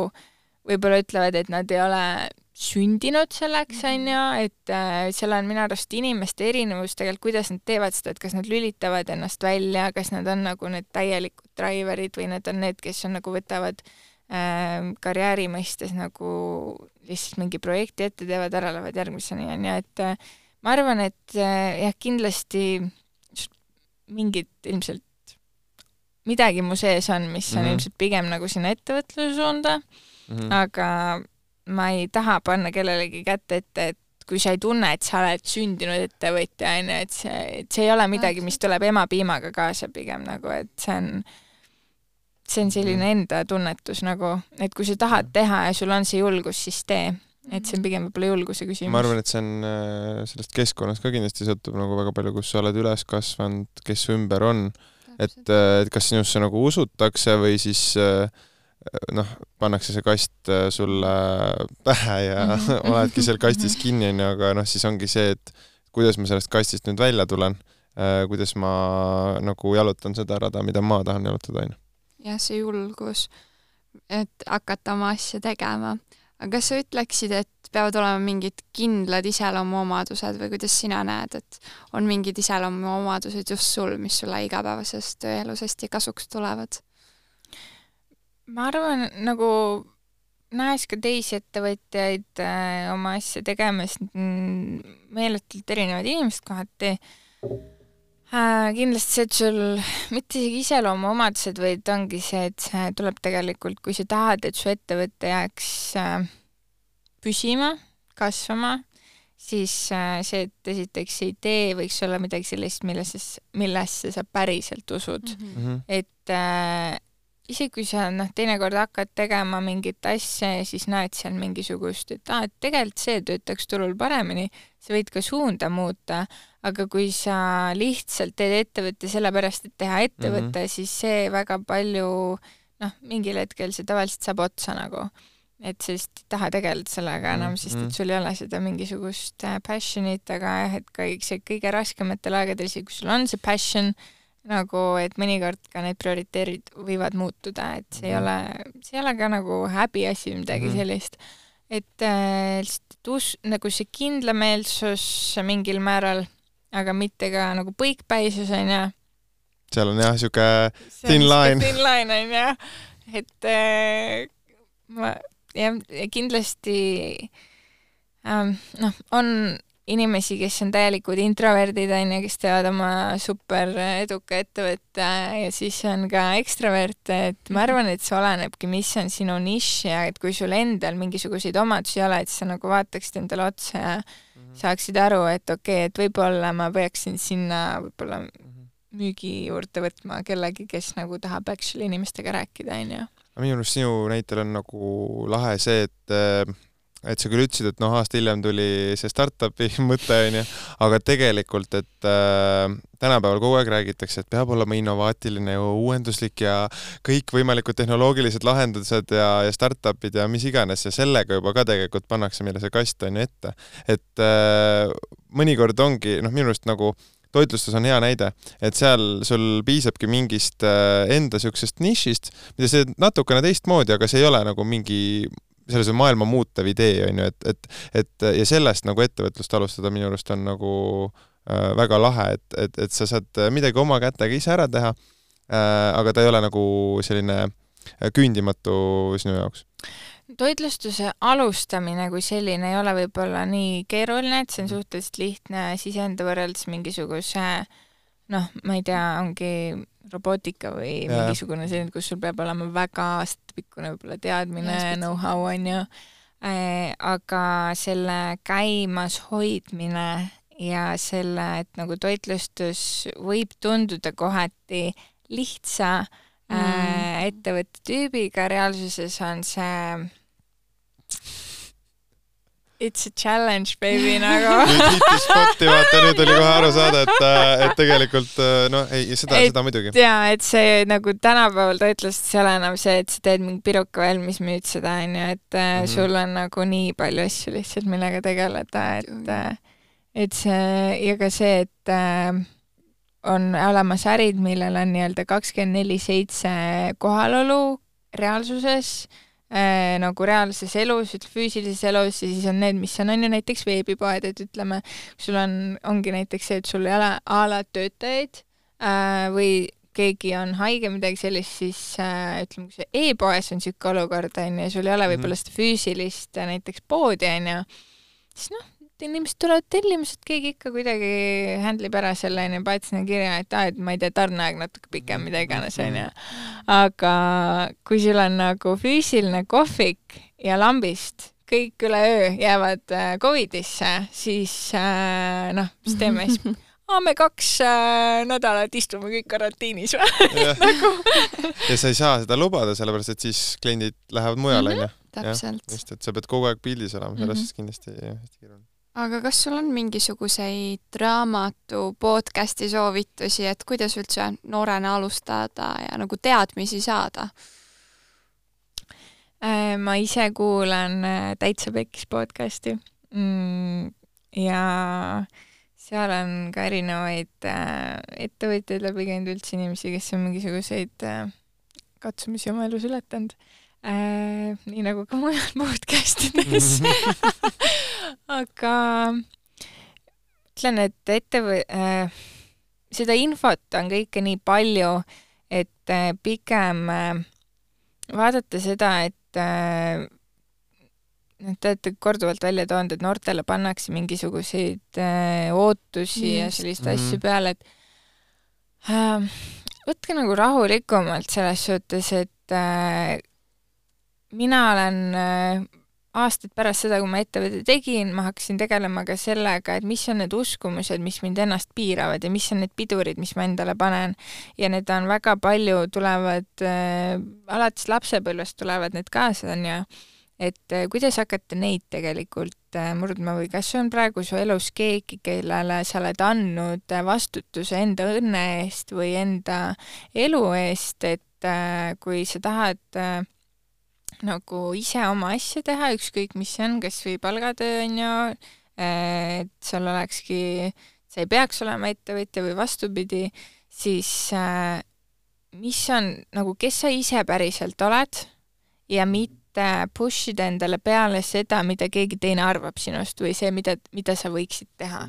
võib-olla ütlevad, et nad ei ole sündinud selleks, mhm. on ju, et äh, seal on minu arust inimeste erinevus tegelikult, kuidas nad teevad seda, et kas nad lülitavad ennast välja, kas nad on nagu need täielikud driver'id või need on need, kes on nagu võtavad äh, karjääri mõistes nagu lihtsalt mingi projekti ette teevad, ära lähevad järgmiseni, on ju, et äh, ma arvan, et äh, jah, kindlasti mingid ilmselt, midagi mu sees on, mis on mm -hmm. ilmselt pigem nagu sinna ettevõtluse suunda mm, -hmm. aga ma ei taha panna kellelegi kätte ette, et kui sa ei tunne, et sa oled sündinud ettevõtja, on ju, et see, et see ei ole midagi, mis tuleb emapiimaga kaasa pigem nagu, et see on äh, see on selline mm. enda tunnetus nagu, et kui sa tahad mm. teha ja sul on see julgus, siis tee. et see on pigem võib-olla julguse küsimus. ma arvan, et see on, äh, sellest keskkonnast ka kindlasti sõltub nagu väga palju, kus sa oled üles kasvanud, kes su ümber on, et, äh, et kas sinusse nagu usutakse või siis äh, noh, pannakse see kast sulle pähe ja mhm. [LAUGHS] oledki seal kastis kinni, onju, aga noh, siis ongi see, et kuidas ma sellest kastist nüüd välja tulen, kuidas ma nagu jalutan seda rada, mida ma tahan jalutada, onju jah, see julgus, et hakata oma asja tegema. aga kas sa ütleksid, et peavad olema mingid kindlad iseloomuomadused või kuidas sina näed, et on mingid iseloomuomadused just sul, mis sulle igapäevasest tööelus hästi kasuks tulevad? ma arvan, nagu näes ka teisi ettevõtjaid äh, oma asja tegemas, meeletult erinevad inimesed kohati kindlasti see, et sul mitte isegi iseloomuomadused, vaid ongi see, et see tuleb tegelikult, kui sa tahad, et su ettevõte jääks äh, püsima, kasvama, siis äh, see, et esiteks see idee võiks olla midagi sellist, millesse, millesse sa päriselt usud mm. -hmm. et äh, isegi kui sa noh, teinekord hakkad tegema mingit asja ja siis näed seal mingisugust, et aa, et tegelikult see töötaks turul paremini, sa võid ka suunda muuta, aga kui sa lihtsalt teed ettevõtte sellepärast, et teha ettevõte mm, -hmm. siis see väga palju noh, mingil hetkel see tavaliselt saab otsa nagu. et sa lihtsalt ei taha tegeleda sellega enam mm, -hmm. sest et sul ei ole seda mingisugust äh, passion'it, aga jah, et ka see kõige raskematel aegadel, isegi kui sul on see passion, nagu et mõnikord ka need prioriteedid võivad muutuda, et see mm -hmm. ei mhm. ole, see ei ole ka nagu häbiasi või midagi mm -hmm. sellist. et äh, lihtsalt us-, nagu see kindlameelsus mingil määral, aga mitte ka nagu põikpäisus, onju. seal on jah, sihuke thin line. thin line on ju, et äh, ma jah, kindlasti ähm, noh, on inimesi, kes on täielikud introverdid, on ju, kes teevad oma super eduka ettevõtte ja siis on ka ekstraverte, et ma arvan, et see olenebki, mis on sinu nišš ja et kui sul endal mingisuguseid omadusi ei ole, et sa nagu vaataksid endale otsa ja mhm. saaksid aru, et okei okay,, et võib-olla ma peaksin sinna võib-olla mhm. müügi juurde võtma kellegi, kes nagu tahab actually inimestega rääkida, on ju. minu arust sinu näitel on nagu lahe see, et et sa küll ütlesid, et noh, aasta hiljem tuli see startup'i [LAUGHS] mõte, onju, aga tegelikult, et äh, tänapäeval kogu aeg räägitakse, et peab olema innovaatiline ja uuenduslik ja kõikvõimalikud tehnoloogilised lahendused ja, ja startup'id ja mis iganes ja sellega juba ka tegelikult pannakse meile see kast onju ette. et äh, mõnikord ongi, noh, minu arust nagu toitlustus on hea näide, et seal sul piisabki mingist äh, enda siuksest nišist, mida sa teed natukene teistmoodi, aga see ei ole nagu mingi selles on maailma muutev idee, on ju, et, et, et ja sellest nagu ettevõtlust alustada minu arust on nagu äh, väga lahe, et, et, et sa saad midagi oma kätega ise ära teha äh,, aga ta ei ole nagu selline küündimatu sinu jaoks. Toitlustuse alustamine kui selline ei ole võib-olla nii keeruline, et see on suhteliselt lihtne sisend võrreldes mingisuguse noh, ma ei tea, ongi robootika või ja. mingisugune selline, kus sul peab olema väga aastapikkune võib-olla teadmine, know-how on ju äh,, aga selle käimas hoidmine ja selle, et nagu toitlustus võib tunduda kohati lihtsa mm. äh, ettevõtte tüübiga, reaalsuses on see It's a challenge, baby, [LAUGHS] nagu. nüüd hitti spotti, vaata, nüüd oli kohe aru saada, et, äh, et tegelikult noh, ei, seda, seda muidugi. jaa, et see nagu tänapäeval ta ütles, et see ei ole enam see, et sa teed mingi piruka valmis, müüd seda, onju, et mm -hmm. sul on nagu nii palju asju lihtsalt, millega tegeleda, et et see ja ka see, et äh, on olemas ärid, millel on nii-öelda kakskümmend neli seitse kohalolu reaalsuses nagu reaalses elus, füüsilises elus ja siis on need, mis on, on ju näiteks veebipoed, et ütleme, sul on, ongi näiteks see, et sul ei ole a la töötajaid äh, või keegi on haige, midagi sellist, siis äh, ütleme, kui see e-poes on niisugune olukord, on ju, sul ei ole mhm. võib-olla seda füüsilist äh, näiteks poodi, on ju, siis noh, inimesed tulevad tellima, sest keegi ikka kuidagi handle ib ära selle, onju, paned sinna kirja, et aa, et ma ei tea, tarneaeg natuke pikem, mida iganes, onju. aga kui sul on nagu füüsiline kohvik ja lambist kõik üle öö jäävad äh, Covidisse, siis äh, noh, mis teeme siis? [LAUGHS] aa, me kaks äh, nädalat istume kõik karantiinis või [LAUGHS] nagu ja sa ei saa seda lubada, sellepärast et siis kliendid lähevad mujale, mhm. onju. täpselt. just, et sa pead kogu aeg pildis olema, selles suhtes -hmm. kindlasti hästi keeruline aga kas sul on mingisuguseid raamatu podcasti soovitusi, et kuidas üldse noorena alustada ja nagu teadmisi saada? Äh, ma ise kuulan äh, Täitsa Pekkis podcasti mm, ja seal on ka erinevaid äh, ettevõtjaid läbi käinud, üldse inimesi, kes on mingisuguseid katsumusi oma elus ületanud äh,, nii nagu ka mujal [LAUGHS] podcast ides [LAUGHS] aga ütlen, et ettevõ- äh,, seda infot on kõike nii palju, et äh, pigem äh, vaadata seda, et äh, te olete korduvalt välja toonud, et noortele pannakse mingisuguseid äh, ootusi Just. ja selliseid mm asju peale, et äh, võtke nagu rahulikumalt selles suhtes, et äh, mina olen äh, aastaid pärast seda, kui ma ettevõtte tegin, ma hakkasin tegelema ka sellega, et mis on need uskumused, mis mind ennast piiravad ja mis on need pidurid, mis ma endale panen. ja need on väga palju, tulevad äh,, alates lapsepõlvest tulevad need kaasa, on ju, et äh, kuidas hakata neid tegelikult äh, murdma või kas on praegu su elus keegi, kellele sa oled andnud vastutuse enda õnne eest või enda elu eest, et äh, kui sa tahad äh, nagu ise oma asja teha, ükskõik mis see on, kas või palgatöö on ju, et sul olekski, sa ei peaks olema ettevõtja või vastupidi, siis äh, mis on nagu, kes sa ise päriselt oled ja mitte push ida endale peale seda, mida keegi teine arvab sinust või see, mida, mida sa võiksid teha.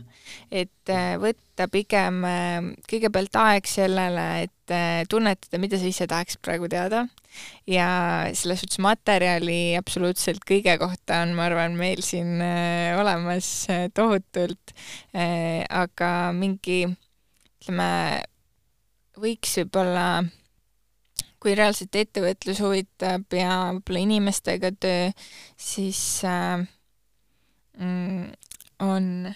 et äh, võtta pigem äh, kõigepealt aeg sellele, et tunnetada, mida sa ise tahaks praegu teada. Ja selles suhtes materjali absoluutselt kõige kohta on, ma arvan, meil siin äh, olemas äh, tohutult. Äh,, aga mingi ütleme, võiks võib-olla kui reaalselt ettevõtlus huvitab ja võib-olla inimestega töö, siis äh, mm, on,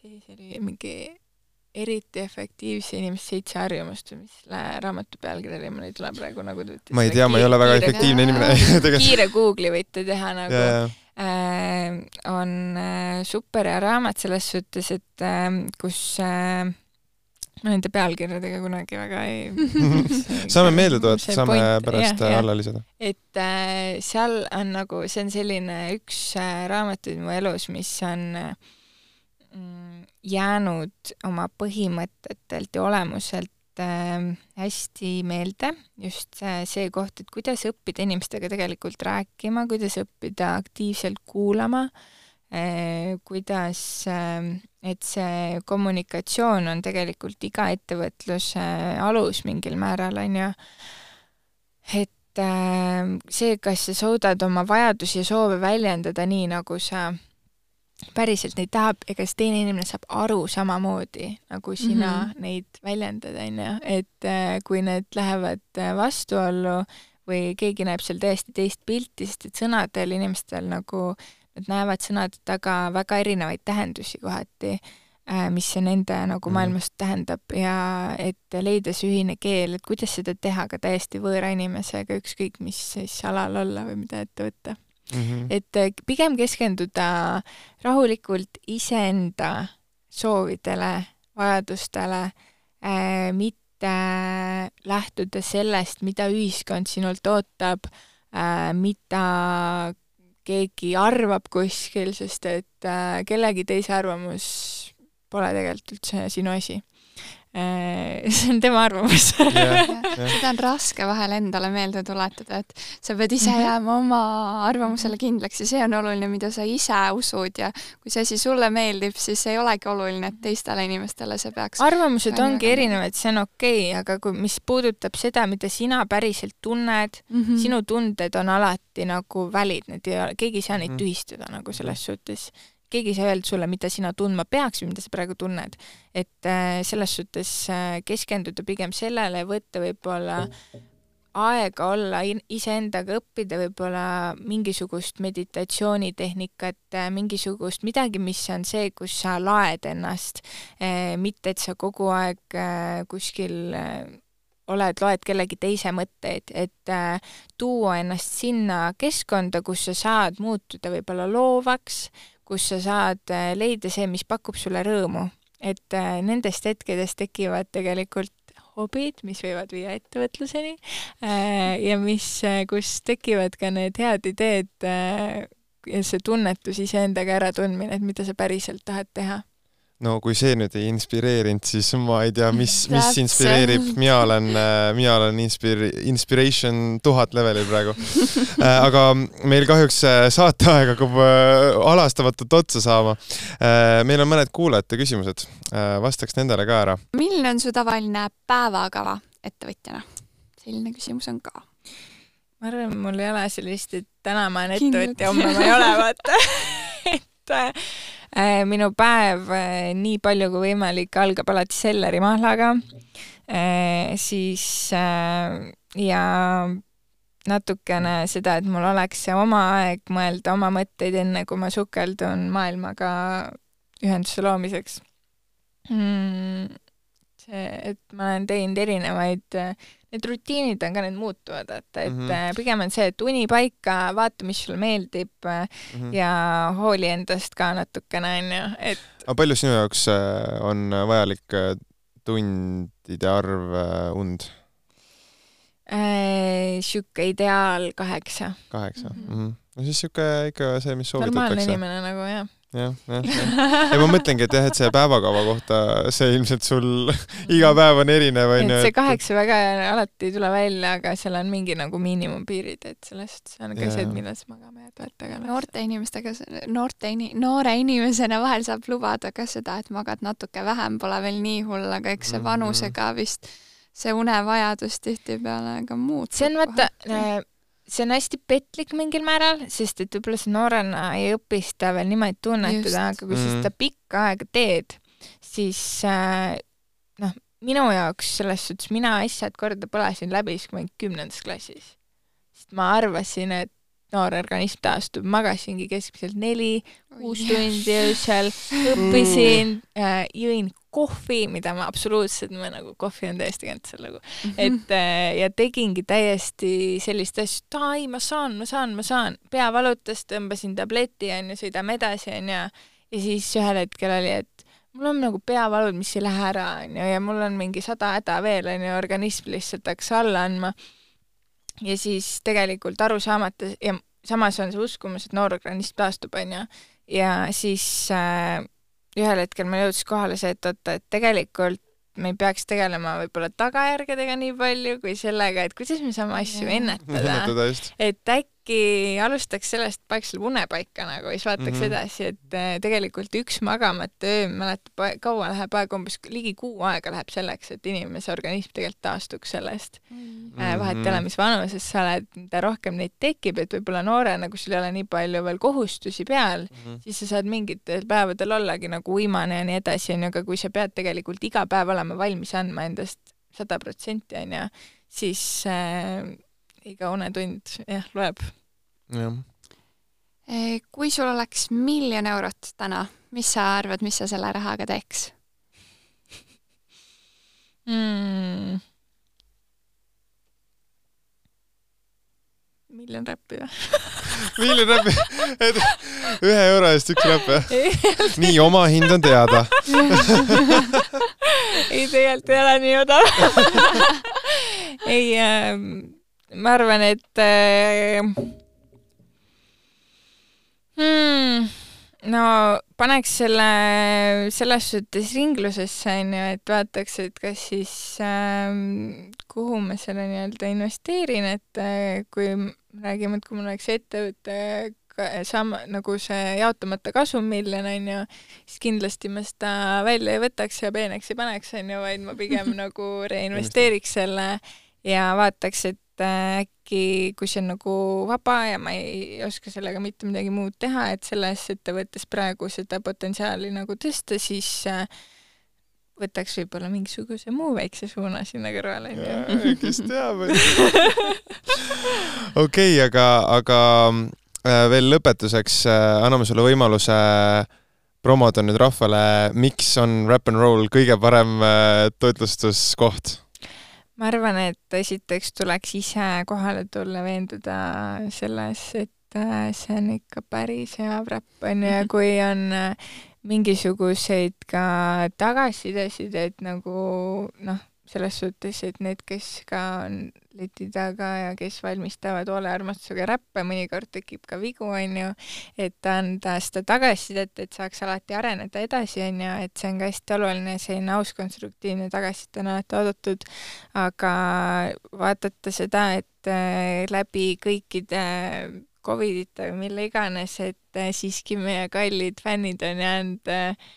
siis oli mingi eriti efektiivse inimese seitse harjumust või mis raamatu pealkiri oli, mul ei tule praegu nagu ma ei tea, ma ei ole väga efektiivne inimene. [LAUGHS] [LAUGHS] Kiire Google'i võite teha nagu. Yeah. äh, on äh, super hea raamat selles suhtes, et äh, kus äh, ma nende pealkirjadega kunagi väga ei [LAUGHS] saame meelde tuletada, saame point, pärast ja, alla lisada. et äh, seal on nagu, see on selline üks äh, raamatuid mu elus, mis on äh, mm, jäänud oma põhimõtetelt ja olemuselt äh, hästi meelde. Just see, see koht, et kuidas õppida inimestega tegelikult rääkima, kuidas õppida aktiivselt kuulama kuidas, et see kommunikatsioon on tegelikult iga ettevõtluse alus mingil määral, on ju. et see, kas sa suudad oma vajadusi ja soove väljendada nii, nagu sa päriselt neid tahab, ega siis teine inimene saab aru samamoodi, nagu sina mm -hmm. neid väljendad, on ju, et äh, kui need lähevad äh, vastuollu või keegi näeb seal täiesti teist pilti, sest et sõnadel inimestel nagu, nad näevad sõnade taga väga erinevaid tähendusi kohati, äh, mis see nende nagu mhm. maailmas tähendab ja et leida see ühine keel, et kuidas seda teha ka täiesti võõra inimesega, ükskõik mis siis alal olla või mida ette võtta mm. -hmm. et äh, pigem keskenduda rahulikult iseenda soovidele, vajadustele äh,, mitte lähtuda sellest, mida ühiskond sinult ootab äh,, mida keegi arvab kuskil, sest et äh, kellegi teise arvamus pole tegelikult üldse sinu asi [LAUGHS] see on tema arvamus seda on raske vahel endale meelde tuletada, et sa pead ise -hmm. jääma oma arvamusele kindlaks ja see on oluline, mida sa ise usud ja kui see asi sulle meeldib, siis ei olegi oluline, et teistele inimestele see peaks arvamused ongi erinevad, see on okei okay,, aga kui, mis puudutab seda, mida sina päriselt tunned mm, -hmm. sinu tunded on alati nagu valid, need ei ole, keegi ei saa neid mhm. tühistada nagu selles suhtes keegi ei saa öelda sulle, mida sina tundma peaks või mida sa praegu tunned. et äh, selles suhtes äh, keskenduda pigem sellele, võtta võib-olla aega olla iseendaga, õppida võib-olla mingisugust meditatsioonitehnikat, äh, mingisugust midagi, mis on see, kus sa laed ennast, mitte et sa kogu aeg kuskil oled, loed kellegi teise mõtteid, et äh, tuua ennast sinna keskkonda, kus sa saad muutuda võib-olla loovaks, kus sa saad äh, leida see, mis pakub sulle rõõmu. et äh, nendest hetkedest tekivad tegelikult hobid, mis võivad viia ettevõtluseni äh, ja mis, kus tekivad ka need head ideed ja see tunnetus iseendaga äratundmine, et mida sa päriselt tahad teha no kui see nüüd ei inspireerinud, siis ma ei tea, mis, mis inspireerib, mina olen, äh, mina olen inspir-, inspiration tuhat levelil praegu. Äh, aga meil kahjuks äh, saateaeg hakkab halastamatult otsa saama. meil on mõned kuulajate küsimused, vastaks nendele ka ära. milline on su tavaline päevakava ettevõtjana? selline küsimus on ka. Ma arvan, mul ei ole sellist, et täna ma olen ettevõtja, homme ma ei ole, vaata. [LAUGHS] Et minu päev äh, nii palju kui võimalik algab alati sellerimahlaga, äh, siis ja natukene seda, et mul oleks see oma aeg mõelda oma mõtteid, enne kui ma sukeldun maailmaga ühenduse loomiseks mm,. see, et ma olen teinud erinevaid need rutiinid on ka, need muutuvad, vaata, et mm -hmm. pigem on see, et uni paika, vaata, mis sulle meeldib mm -hmm. ja hooli endast ka natukene, onju, et aga palju sinu jaoks äh, on vajalik tundide arv und? Sihuke ideaal kaheksa. kaheksa mm, -hmm. no siis sihuke ikka see, mis soovitatakse. normaalne inimene nagu, jah jah, jah, jah. ja ma mõtlengi, et jah, et see päevakava kohta, see ilmselt sul [LAUGHS] iga päev on erinev, onju. see kaheksa väga alati ei tule välja, aga seal on mingi nagu miinimumpiirid, et sellest see on ka see, et millal sa magama jääd, vaata ka. noorte inimestega, noorte ini-, noore inimesena vahel saab lubada ka seda, et magad natuke vähem, pole veel nii hull, aga eks see mhm. vanusega vist see unevajadus tihtipeale ka muutub. see on vaata, see on hästi petlik mingil määral, sest et võib-olla sa noorena ei õpi seda veel niimoodi tunnetada, aga kui mm. sa seda pikka aega teed, siis äh, noh, minu jaoks selles suhtes mina asjad korda põlesin läbi siis, kui ma olin kümnendas klassis. sest ma arvasin, et noor organism taastub, magasingi keskmiselt neli, kuus tundi öösel, õppisin äh,, jõin kohvi, mida ma absoluutselt, ma nagu kohvi on täiesti cancel nagu mm, -hmm. et äh, ja tegingi täiesti sellist asja, et aa ei, ma saan, ma saan, ma saan, pea valutas, tõmbasin tableti onju, sõidame edasi onju ja siis ühel hetkel oli, et mul on nagu peavalud, mis ei lähe ära onju ja mul on mingi sada häda veel onju, organism lihtsalt hakkas alla andma. ja siis tegelikult aru saamata ja samas on see uskumus, et noor organism taastub onju ja siis äh, ühel hetkel mul jõudis kohale see, et oota, et tegelikult me ei peaks tegelema võib-olla tagajärgedega nii palju kui sellega, et kuidas me saame asju ennetada. et äkki äkki alustaks sellest, paneks selle unepaika nagu, siis vaataks mm -hmm. edasi, et äh, tegelikult üks magamata öö, mäletab, kaua läheb aega, umbes ligi kuu aega läheb selleks, et inimese organism tegelikult taastuks sellest mm. -hmm. vahet ei ole, mis vanuses sa oled, mida rohkem neid tekib, et võib-olla noorena, kui sul ei ole nii palju veel kohustusi peal mm, -hmm. siis sa saad mingitel päevadel ollagi nagu uimane ja nii edasi, onju, aga kui sa pead tegelikult iga päev olema valmis andma endast sada protsenti, onju, siis äh, iga unetund jah, loeb. jah. Eh, kui sul oleks miljon eurot täna, mis sa arvad, mis sa selle rahaga teeks mm.? miljon räppi või [LAUGHS] miljon räppi, et ühe euro eest üks räpp jah? nii, omahind on teada [LAUGHS] ei, tegelikult ei ole nii odav [LAUGHS] ei ähm,, ma arvan, et äh, hmm, no paneks selle selles suhtes ringlusesse, on ju, et vaataks, et kas siis äh, kuhu ma selle nii-öelda investeerin, et äh, kui räägime, et kui mul oleks ettevõte sama, nagu see jaotamata kasum miljon, on ju, siis kindlasti ma seda välja ei võtaks ja peeneks ei paneks, on ju, vaid ma pigem [LAUGHS] nagu reinvesteeriks selle ja vaataks, et Äh, äkki, kui see on nagu vaba ja ma ei oska sellega mitte midagi muud teha, et selles ettevõttes praegu seda potentsiaali nagu tõsta, siis äh, võtaks võib-olla mingisuguse muu väikse suuna sinna kõrvale, onju. kes teab, [LAUGHS] okei, aga, aga äh, veel lõpetuseks anname sulle võimaluse promoda nüüd rahvale, miks on Rap n Roll kõige parem toitlustuskoht ma arvan, et esiteks tuleks ise kohale tulla, veenduda selles, et äh, see on ikka päris hea räpp, on ju, ja mhm. kui on äh, mingisuguseid ka tagasisidesid, et nagu noh, selles suhtes, et need, kes ka on leti taga ja kes valmistavad hoolearmastusega räppe, mõnikord tekib ka vigu, on ju, et anda seda tagasisidet, et saaks alati areneda edasi, on ju, et see on ka hästi oluline, selline aus konstruktiivne tagasiside on alati oodatud, aga vaadata seda, et äh, läbi kõikide Covidite või mille iganes, et äh, siiski meie kallid fännid on jäänud äh,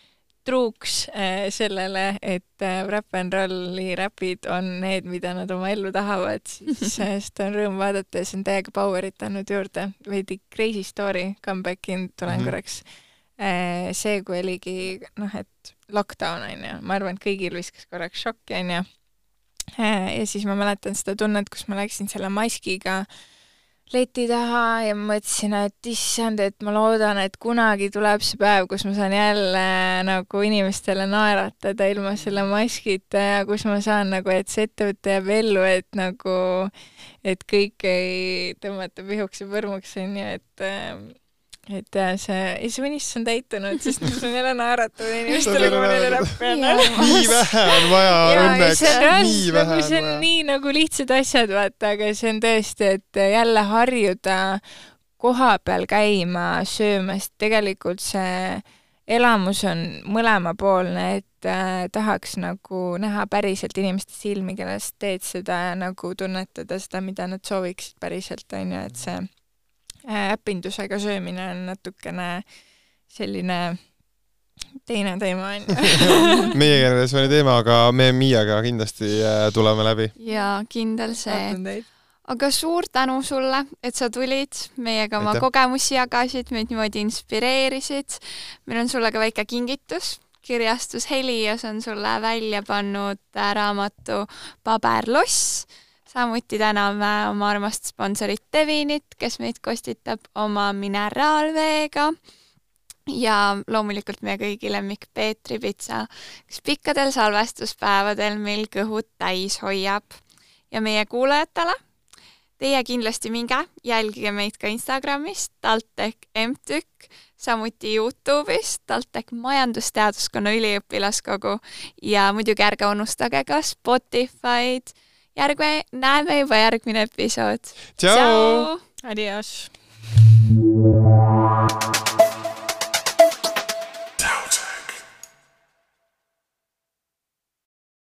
truuks äh, sellele, et äh, Rap n Rolli räpid on need, mida nad oma ellu tahavad, siis [LAUGHS] äh, seda on rõõm vaadata ja see on täiega power'it andnud juurde. veidi crazy story, comeback in, tulen mm -hmm. korraks. see, kui oligi noh, et lockdown on ju, ma arvan, et kõigil viskas korraks šokki on ju. ja siis ma mäletan seda tunnet, kus ma läksin selle maskiga äh, leti taha ja mõtlesin, et issand, et ma loodan, et kunagi tuleb see päev, kus ma saan jälle nagu inimestele naeratada ilma selle maskita ja kus ma saan nagu, et see ettevõte jääb ellu, et nagu, et kõik ei tõmmata pihuks ja põrmuks, onju, et et jah, see, ja see unistus on täitunud, sest ma saan jälle naeratada [LAUGHS] inimestele, kui ma neile räppi annan. nii vähe on vaja õnneks, nii vähe on vaja. see on nii nagu lihtsad asjad, vaata, aga see on tõesti, et jälle harjuda koha peal käima, söömas, tegelikult see elamus on mõlemapoolne, et äh, tahaks nagu näha päriselt inimeste silmi, kellest teed seda ja nagu tunnetada seda, mida nad sooviksid päriselt, on ju, et see Äh, äpindusega söömine on natukene selline teine teema on ju [LAUGHS] meie generatsiooni teema, aga me Miiaga kindlasti äh, tuleme läbi. jaa, kindel see. aga suur tänu sulle, et sa tulid, meiega oma Aitäh. kogemusi jagasid, meid niimoodi inspireerisid. meil on sulle ka väike kingitus kirjastus Helios on sulle välja pannud raamatu Paberloss samuti täname oma armast sponsorit Devinit, kes meid kostitab oma mineraalveega ja loomulikult meie kõigi lemmik Peetri pitsa, kes pikkadel salvestuspäevadel meil kõhud täis hoiab. ja meie kuulajatele, teie kindlasti minge, jälgige meid ka Instagramis, TalTech MTÜK, samuti Youtube'is, TalTech Majandusteaduskonna Üliõpilaskogu ja muidugi ärge unustage ka Spotify'd järgmine, näeme juba järgmine episood. tšau, tšau.. Adios.